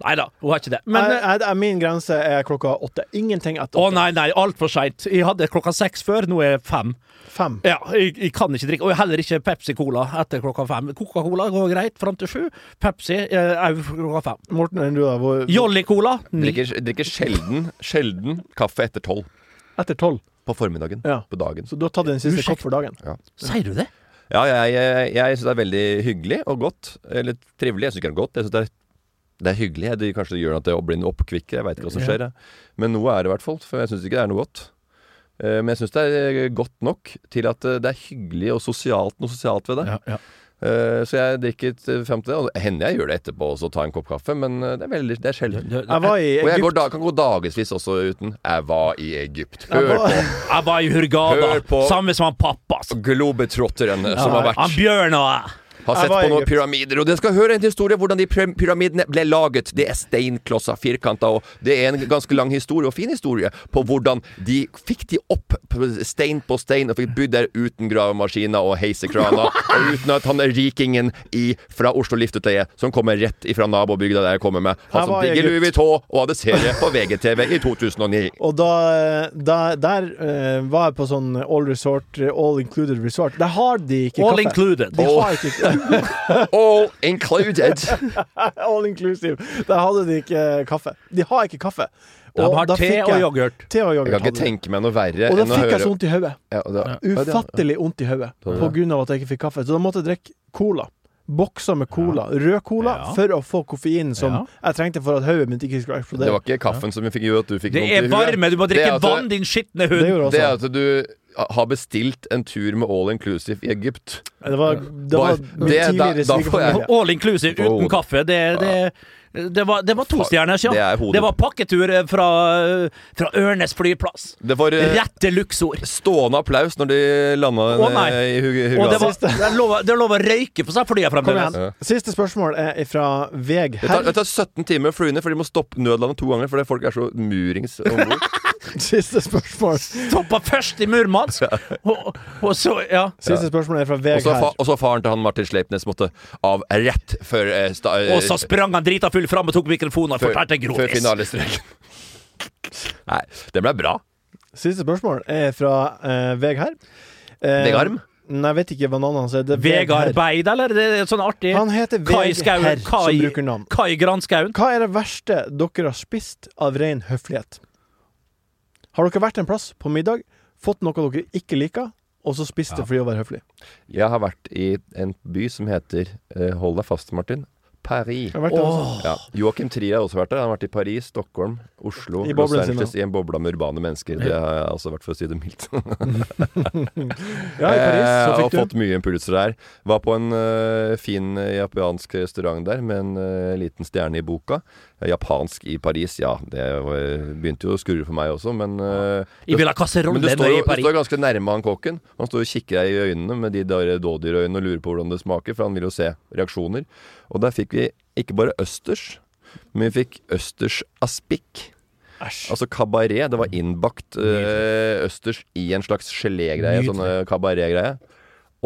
Nei da, hun har ikke det. Men Nei, nei, Min grense er klokka åtte. Ingenting etter åtte. Å nei, nei, altfor seint. Jeg hadde klokka seks før, nå er fem. Fem. Ja, jeg, jeg kan ikke drikke. Og heller ikke Pepsi Cola etter klokka fem. Coca-Cola går greit fram til sju. Pepsi òg klokka fem. Morten, enn du da? Hvor, Jolly Cola ni. Drikker, drikker sjelden, sjelden kaffe etter tolv etter tolv. på formiddagen. Ja. På dagen. Så du har tatt din siste kopp for dagen? Sier du det? Ja, jeg, jeg, jeg syns det er veldig hyggelig og godt. Eller trivelig. Jeg syns ikke det er godt. Jeg synes det, er, det er hyggelig. Det kanskje det gjør at det blir noe oppkvikk Jeg veit ikke hva som skjer. jeg. Men noe er det i hvert fall. For jeg syns ikke det er noe godt. Eh, Men jeg syns det er godt nok til at eh, det er hyggelig og sosialt noe sosialt ved det. Ja, ja. Eh, Så jeg drikket fram til det. Og hender jeg gjør det etterpå også, ta en kopp kaffe, men eh, det er veldig Det er sjelden. Jeg var i Og jeg går da, kan gå dagevis også uten. Jeg var i Egypt. Jeg Hør var- på Jeg var i Hurgada. Hør på- Samme som han pappa. altså. globetrotteren som har vært Han Bjørn og Jeg sett på noen Egypt. pyramider, og dere skal høre en historie hvordan de pyramidene ble laget. Det er steinklosser, firkanter, og det er en ganske lang historie, og fin historie, på hvordan de fikk de opp stein på stein, og fikk bodd der uten gravemaskiner og heisekraner, og uten at han er rikingen i, fra Oslo Liftutleie, som kommer rett ifra nabobygda der jeg kommer med, han som digger Louis Vuitton og hadde serie på VGTV i 2009. Og da, da Der uh, var jeg på sånn all resort, all included resort. Der har de ikke All kaffe. included. De har ikke All included. All inclusive. Der hadde de ikke kaffe. De har ikke kaffe. De har te fikk og jeg- yoghurt. Te og Jeg kan ikke tenke meg noe verre Og da fikk jeg så vondt i hodet. ja, ja, Ufattelig vondt i hodet på grunn av at jeg ikke fikk kaffe. Så da måtte jeg drikke cola. Bokser med cola. Rød cola Ja. for å få koffeinen som Ja. jeg trengte for at hodet mitt ikke skulle Det var ikke kaffen som fikk gjøre at du fikk vondt i hodet. Det er varme. Du må Det drikke det- vann, din skitne Det hund. gjorde Det er også. at du har bestilt en tur med all inclusive i Egypt. Det var, det var det- da- da får jeg- All inclusive uten kaffe. Det, det, Det var, det var to stjerners, ja. Det. Det var pakketur eh, fra, fra Ørnes flyplass. Det var eh, Rett til Luxor. stående applaus når de landa i Hug- Og det, var, det, er lov, det er lov å røyke på seg flyet Kom fremdeles. Ja. Siste spørsmål er fra Veg Det tar, det tar 17 timer å fly ned, for de må stoppe nødlandet to ganger fordi folk er så murings om bord. Siste spørsmål Stoppa først i Murmansk, og, og så Ja. Siste spørsmål er fra Og Veg så, og så faren til han Martin Sleipnes måtte av rett før eh, sta, eh, Og så sprang han drita full fram og tok mikrofonen og før, fortalte før grovis. finalestreken. Nei, det ble bra. Siste spørsmål er fra eh, Veg Herr. Eh, Vegarm? Nei, jeg vet ikke hva navnet hans er. Det er Vegard Beid, eller? Det er sånn artig. Han heter Kai Skauen. Herr, som Kai, bruker navn. Kai Granskauen. Hva er det verste dere har spist av ren høflighet? Har dere vært en plass på middag, fått noe dere ikke liker, og så spist det fordi å være høflig? Jeg har vært i en by som heter uh, Hold deg fast, Martin. Paris. Har også. Ja. Joakim Trier har også vært der. Han har vært i Paris, Stockholm, Oslo, I Los Angeles i en boble med urbane mennesker. Det har jeg også vært, for å si det mildt. Ja, i Paris så Eh, og fikk du fått mye impulser der. Var på en uh, fin japansk restaurant der med en uh, liten stjerne i boka. Eh, Japansk i Paris, ja. Det begynte jo å skurre for meg også, men eh, Jeg vil ha men du står, jo, du står ganske nærme han kokken. Han står og kikker deg i øynene med de der dådyrøynene og lurer på hvordan det smaker, for han vil jo se reaksjoner. Og der fikk vi ikke bare østers, men vi fikk østers aspik. Æsj. Altså kabaret. Det var innbakt eh, østers i en slags gelégreie. Sånn eh, kabaretgreie.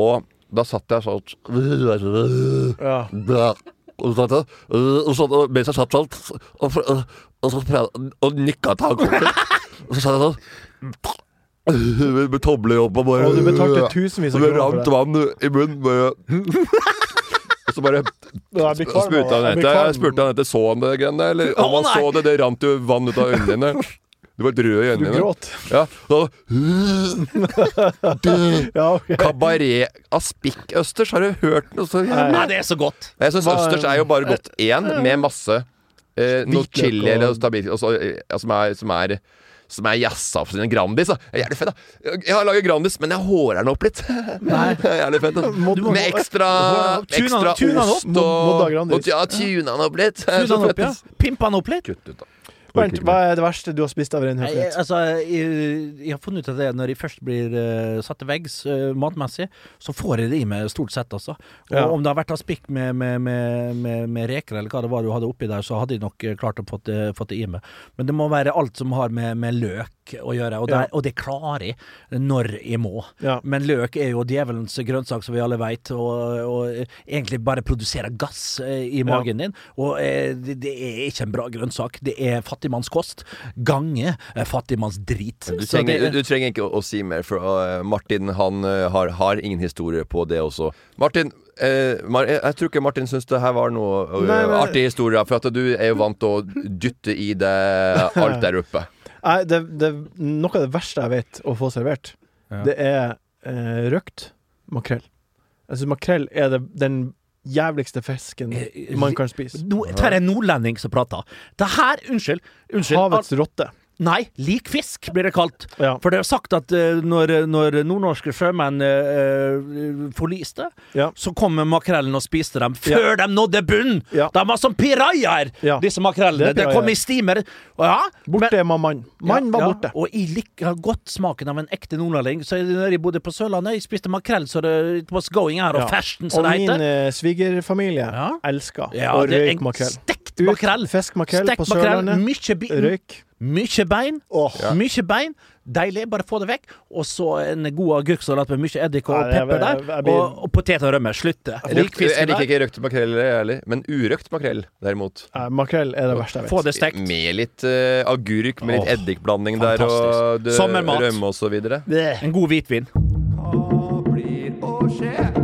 Og da satt jeg sånn Ja. Og så øh, og så, mens jeg satt sånn og, og, og, og nikka til han kokken. Og så satt jeg sånn med, tomler opp og bare Og du betalte tusenvis av kroner for det. vann i munnen. Bare. Og så bare spurte han etter. Jeg spurte han etter Så han det greiene, eller om han så det. Det rant jo vann ut av øynene dine. Du var rød i øynene dine. gråt. Ja, Ja, okay. Kabaret aspik-østers, har du hørt noe sånt? Nei. Nei, det er så godt. Jeg syns østers er jo bare godt én, med masse eh, noe chili eller stabil, og så, eh, ja, som er, som er som er jazza opp sine Grandis. Da. Det er Jævlig fett, da. Jeg har laget Grandis, men jeg hårer den opp litt. Nei. Jævlig fett. Da. Må- må- Med ekstra, ekstra tuna ost og, Grandis. og Ja, tuna den opp litt. Tuna opp, ja. Pimpa den opp litt. Kutt ut, da. Bernt, hva er det verste du har spist av Jeg, altså, jeg, jeg har funnet ut av det når jeg først blir uh, satt til veggs uh, matmessig, så får jeg det i meg stort sett, altså. Og Ja. om det har vært av med, med, med, med, med reker eller hva det var du hadde oppi der, så hadde jeg nok eh, klart å få det, fått det i meg. Men det må være alt som har med, med løk å gjøre, og det, Ja. og det klarer jeg når jeg må. Ja. Men løk er jo djevelens grønnsak, som vi alle veit, og, og egentlig bare produserer gass eh, i magen din. Og eh, det, det er ikke en bra grønnsak. Det er fattigmannskost gange eh, fattigmannsdrit. Du trenger, det- du trenger ikke å, å si mer, for Martin han har, har ingen historie på det også. Martin, eh, Mar jeg, jeg tror ikke Martin syns det her var noe uh, Nei, men- artig historie, for at du er jo vant til å dytte i deg alt der oppe. Nei, det, det, noe av det verste jeg vet å få servert, Ja. det er eh, røkt makrell. Jeg synes makrell er det, den jævligste fisken Eh, man kan spise. Nå tar er en nordlending som prater. Det her, unnskyld, unnskyld Havets rotte. Nei, lik fisk blir det kalt. Ja. For det er sagt at uh, når, når nordnorske sjømenn uh, forliste, Ja. så kom makrellen og spiste dem før de nådde bunn! Ja. De var som pirajaer, Ja. disse makrellene. Det Det kom i stimer. Ja, Borte var mann. Mann var ja, borte. Og jeg liker godt smaken av en ekte nordlending. Så når jeg bodde på Sørlandet, jeg spiste makrell så det it was going of Ja. fashion, som Og min heter. eh, svigerfamilie Ja. elsker Ja, å røyke makrell. Stekt makrell. Fisk makrell på Sørlandet. mye, Røyk. Mye bein. Oh. Ja. Mykje bein. Deilig, bare få det vekk. Og så en god agurksalat med mye eddik og pepper der. Og, og potet og rømme. Slutte. det jeg liker ikke røkt makrell, ærlig. men urøkt makrell, derimot. Nei, makrell er det verste jeg Få det stekt. Med litt uh, agurk, med litt eddikblanding eddikblanding der, og det- Sommermat. rømme og så videre. En god hvitvin. Hva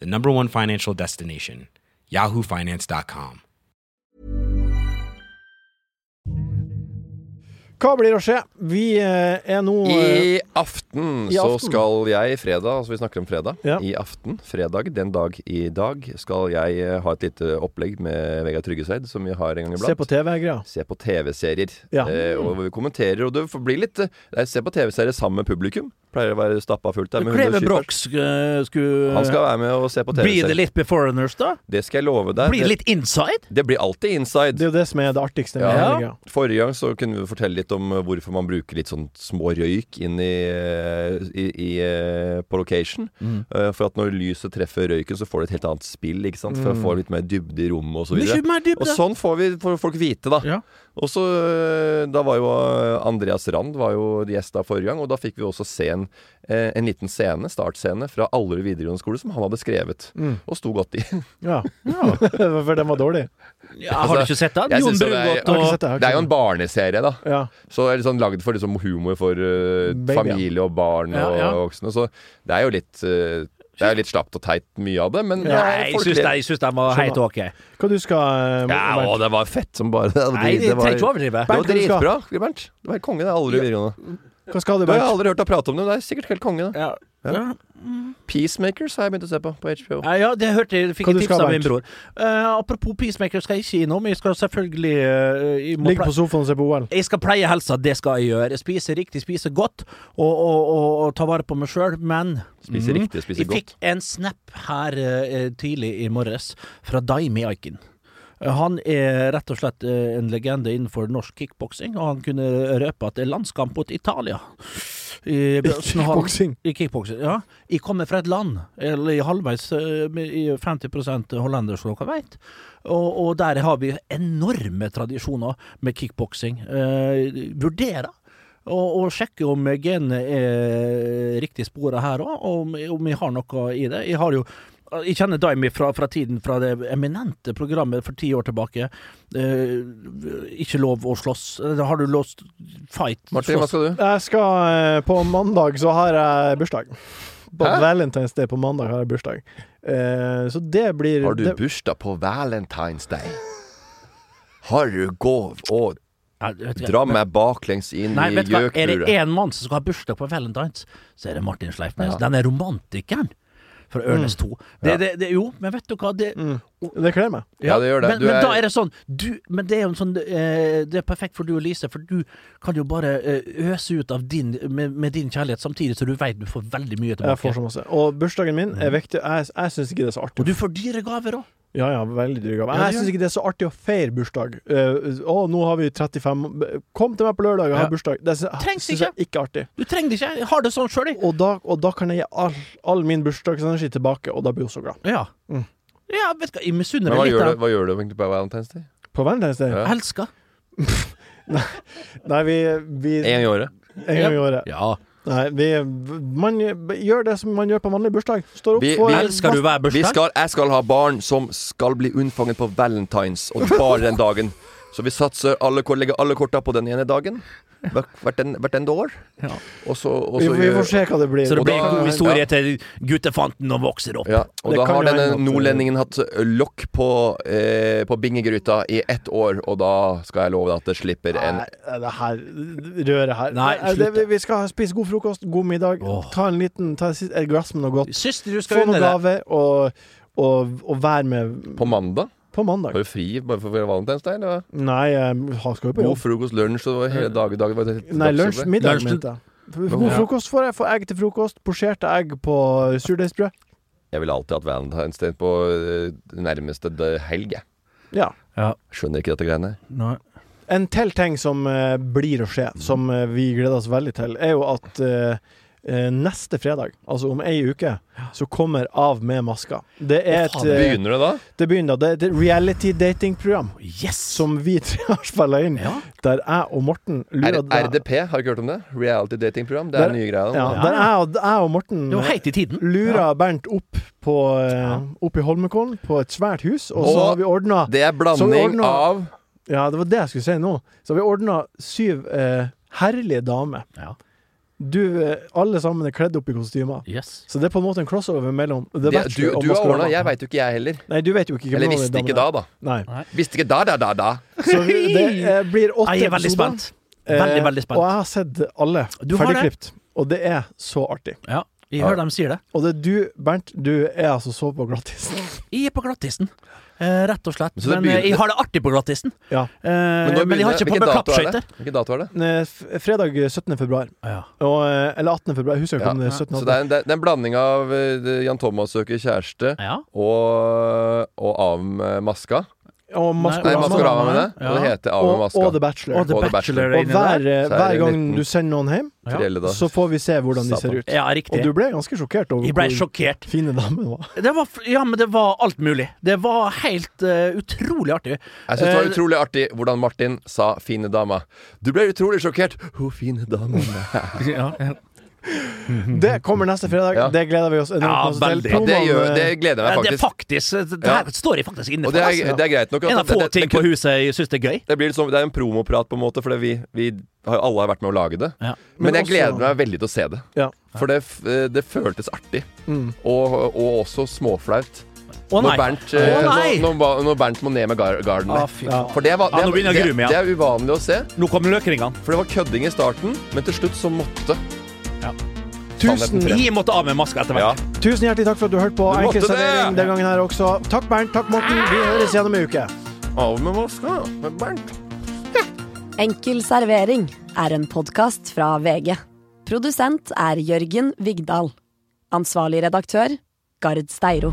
the number one financial destination, yahoofinance.com. Hva blir å skje? Vi eh, er nå eh, I aften I så skal jeg fredag, altså vi snakker om fredag. Ja. I aften, fredag, den dag i dag, skal jeg eh, ha et lite opplegg med Vegard Tryggeseid, som vi har en gang iblant. se på TV, ja. Se på TV-serier. Ja. Eh, og vi kommenterer. Og det får bli litt eh, Se på TV-serier sammen med publikum. Pleier å være stappa fullt der med Kleve 120 Broch skulle, Han skal være med og se på Blir det litt Beforeigners, da? Det skal jeg love deg. Blir det litt inside? det blir alltid inside. Det er jo det som er det artigste med Ja. hele. Forrige gang så kunne vi fortelle litt om eh, hvorfor man bruker litt sånn små røyk inn i, eh, i, i eh, på location. Mm. Eh, For at når lyset treffer røyken, så får det et helt annet spill, ikke sant? For å få litt mer dybde i rommet og så videre. dybde. Og sånn får vi får folk vite, da. Ja. Og så eh, Da var jo eh, Andreas Rand var jo gjest da forrige gang, og da fikk vi også se en, eh, en liten scene, startscene, fra Allerud videregående skole som han hadde skrevet. Mm. Og sto godt i. Ja. For den var dårlig. Ja, har du ikke sett den? Altså, Jon Brungot det er- og det. Det er jo en barneserie, da. det. Ja. Så er det sånn lagd for liksom humor for uh, familie og barn Ja, og voksne. Så det er jo litt uh, Det er jo litt slapt og teit, mye av det, men Nei, jeg syns den var helt ok. Hva du skal uh, Ja, å, det var fett som bare Det, Nei, det var, trenger ikke å overdrive. det var Bernt, hva du skal? dritbra, Bernt. Det var helt konge, det. Aldri videregående. Hva skal du, Det har jeg aldri hørt deg prate om det, men det er sikkert helt konge, det. Ja. Ja. Peacemakers har jeg begynt å se på på HBO. Ja, ja, det hørte jeg. Fikk Hva tips av min bror. Uh, apropos Peacemakers skal jeg ikke innom. Jeg skal selvfølgelig uh, Ligge på sofaen og se på OL? jeg skal pleie helsa, det skal jeg gjøre. Spise riktig, spise godt, og, og, og, og ta vare på meg sjøl. Men Spise mm, riktig, spise jeg fikk en snap her uh, tidlig i morges fra Daimi Aiken. Han er rett og slett eh, en legende innenfor norsk kickboksing, og han kunne røpe at det er landskamp mot Italia. I. Kickboksing? I kickboksing, ja. Jeg kommer fra et land, eller i halvveis eh, i 50 hollender, som dere vet. Og, og der har vi enorme tradisjoner med kickboksing. Eh, vurderer og, og sjekke om genene er riktig spora her òg, og om, om jeg har noe i det. Jeg har jo jeg kjenner Daimi fra, fra tiden fra det eminente programmet for ti år tilbake. Eh, ikke lov å slåss. Eh, Har du låst fight? Martin, hva skal du? Jeg skal eh, På mandag så har jeg bursdag. På Hæ? Valentine's Day på mandag har jeg bursdag. Eh, så det blir Har du det, bursdag på Valentine's Day? Har du gått og Ja, dra meg baklengs inn Nei, i gjøkburet. Er det én mann som skal ha bursdag på Valentine's, så er det Martin Sleipnes. Ja. Den er romantikeren fra Ørnes 2. Det, Ja. det, det, jo, men vet du hva det, mm, det kler meg. Ja, det gjør det. Men, Du men er- da er det sånn du, Men det er jo en sånn eh, Det er perfekt for du og Lise, for du kan jo bare eh, øse ut av din med, med din kjærlighet, samtidig så du vet du får veldig mye tilbake. Jeg får så masse. Og bursdagen min er viktig. Jeg, jeg syns ikke det er så artig. Og du får dyre gaver òg. Ja, ja, veldig dyr gave. Ja, Jeg syns ikke det er så artig å feire bursdag. Uh, å, nå har vi 35 Kom til meg på lørdag og ha Ja. bursdag. Det sy- syns jeg ikke er artig. Du trenger det ikke. Jeg har det sånn sjøl, jeg. Og da, og da kan jeg gi all, all min bursdagsenergi tilbake, og da blir hun så glad. Ja. Mm. ja, vet du hva, jeg misunner Men deg litt. gjør, du, hva gjør du egentlig på Valentine's Day? På Valentine's Day? Ja. Elsker. Nei, vi, vi En gang i året? En gang i året. Ja. Nei, vi Man gjør det som man gjør på vanlig bursdag. Står opp, Vi- vi- Skal du være Vi bursdag? skal, jeg skal ha barn som skal bli unnfanget på Valentines, og bare den dagen. Så vi satser alle, legger alle korta på den ene dagen. Hvert, en, hvert ende år. Ja. Og så, og så vi vi, får se hva det blir. Så det blir en god historie ja. til guttefanten og vokser opp. Ja, og Det da har denne nordlendingen hatt lokk på, eh, på bingegryta i ett år, og da skal jeg love deg at det slipper en Nei, det her røret her Nei, det, slutt. vi, vi skal spise god frokost, god middag. Åh. Ta en liten Ta et glass med noe godt. Syster, du Få skal noen gave, og, og, og være med På mandag? På mandag. Har du fri bare for valentins der, Eller? hva? Nei, jeg skal jo på God jobb. frokost, lunsj og hele dag, dag var det et Nei, lunsj, middag, Lunsj- mente jeg. God frokost får jeg. Får egg til frokost. Posjerte egg på surdeigsbrød. Jeg ville alltid hatt Valentine's Day på eh, nærmeste helg. jeg. Ja. Skjønner ikke dette greiene. Nei. En til ting som uh, blir å skje, som uh, vi gleder oss veldig til, er jo at eh, eh, neste fredag, altså om ei uke, så kommer Av med maska. Det er et faen, eh, Begynner det da? Det begynner. Det er et reality dating-program Yes! som vi tre har spilla inn, Ja. der jeg og Morten R lurer RDP, har du ikke hørt om det? Reality dating program. Det er Der- nye greia. Ja, ja. der jeg og, jeg og Morten Det var heit i tiden. lurer Bernt opp på eh, Opp i Holmenkollen, på et svært hus, og så har vi ordna Det er blanding av Ja, det var det jeg skulle si nå. Så har vi ordna syv eh, herlige damer. Ja. Du, eh, alle sammen er kledd opp i kostymer. Yes. Så det er på en måte en crossover mellom The Det, Bachelor du, du har Maskorama. ordna, jeg veit jo ikke jeg heller. Nei, du vet jo ikke Eller visste ikke da, da. Nei. Visste ikke da, da, da, da. Så vi, det eh, blir åtte Jeg er veldig episoder. spent. Veldig, Eh, veldig spent. Og jeg har sett alle Du har ferdigklipt. Og det er så artig. Ja, Vi hører dem sier det. Og det er du, Bernt, du er altså så på glattisen. Jeg er på glattisen. Eh, rett og slett. Men begynner- eh, jeg har det artig på glattisen. Ja. Eh, Men, men, jeg har ikke på meg er klappskøyter. Hvilken dato er det? Fredag 17. februar. Ja. Og, eller 18. februar. Jeg husker ikke Ja. om det er 17. Så det er en, det er en blanding av Jan Thomas søker kjæreste ja. og, og Av maska. Og Nei, Maskorama. med mener Ja. Det heter Av med Og, maska. og The Bachelor. Og The Og The Bachelor Bachelor. Og hver, hver gang du sender noen hjem, Ja. Så får vi se hvordan de ser ut. ja, Og du ble ganske sjokkert over hvor sjokkert. fine damene var. Det var, ja, men det var alt mulig. Det var helt uh, utrolig artig. Jeg syns det var Eh, utrolig artig hvordan Martin sa 'fine dama'. Du ble utrolig sjokkert. Hun fine dama. Ja, ja. Det kommer neste fredag. Ja. Det gleder vi oss enormt Ja, til. Ja, det, gjør, eh, det gleder jeg meg meg det er faktisk. faktisk Det Ja. her står jeg faktisk inne for. det er, altså. det er greit nok. at En av få ting på huset jeg syns er gøy. Det, blir liksom, det er en promoprat, på en måte, for vi, vi har, alle har vært med å lage det. Ja. Men, Men jeg også- gleder meg veldig til å se det. Ja. For det, eh, det føltes artig. Mm. Og, og også småflaut. Oh, Når! Bernt, eh, når, når, når Bernt må ned med gar garden. Ah, Ja. For det, var, det, Ja, det, det er uvanlig å se. Nå kommer løkringene. For det var kødding i starten, men til slutt så måtte Ja. Tusen. Jeg måtte av med maska etter Ja. tusen hjertelig takk for at du hørte på Enkeltservering den gangen her også. Takk, Bernt. Takk, Morten. Vi høres igjen om ei uke. Av med maska med Bernt. Enkel servering er en podkast fra VG. Produsent er Jørgen Vigdal. Ansvarlig redaktør, Gard Steiro.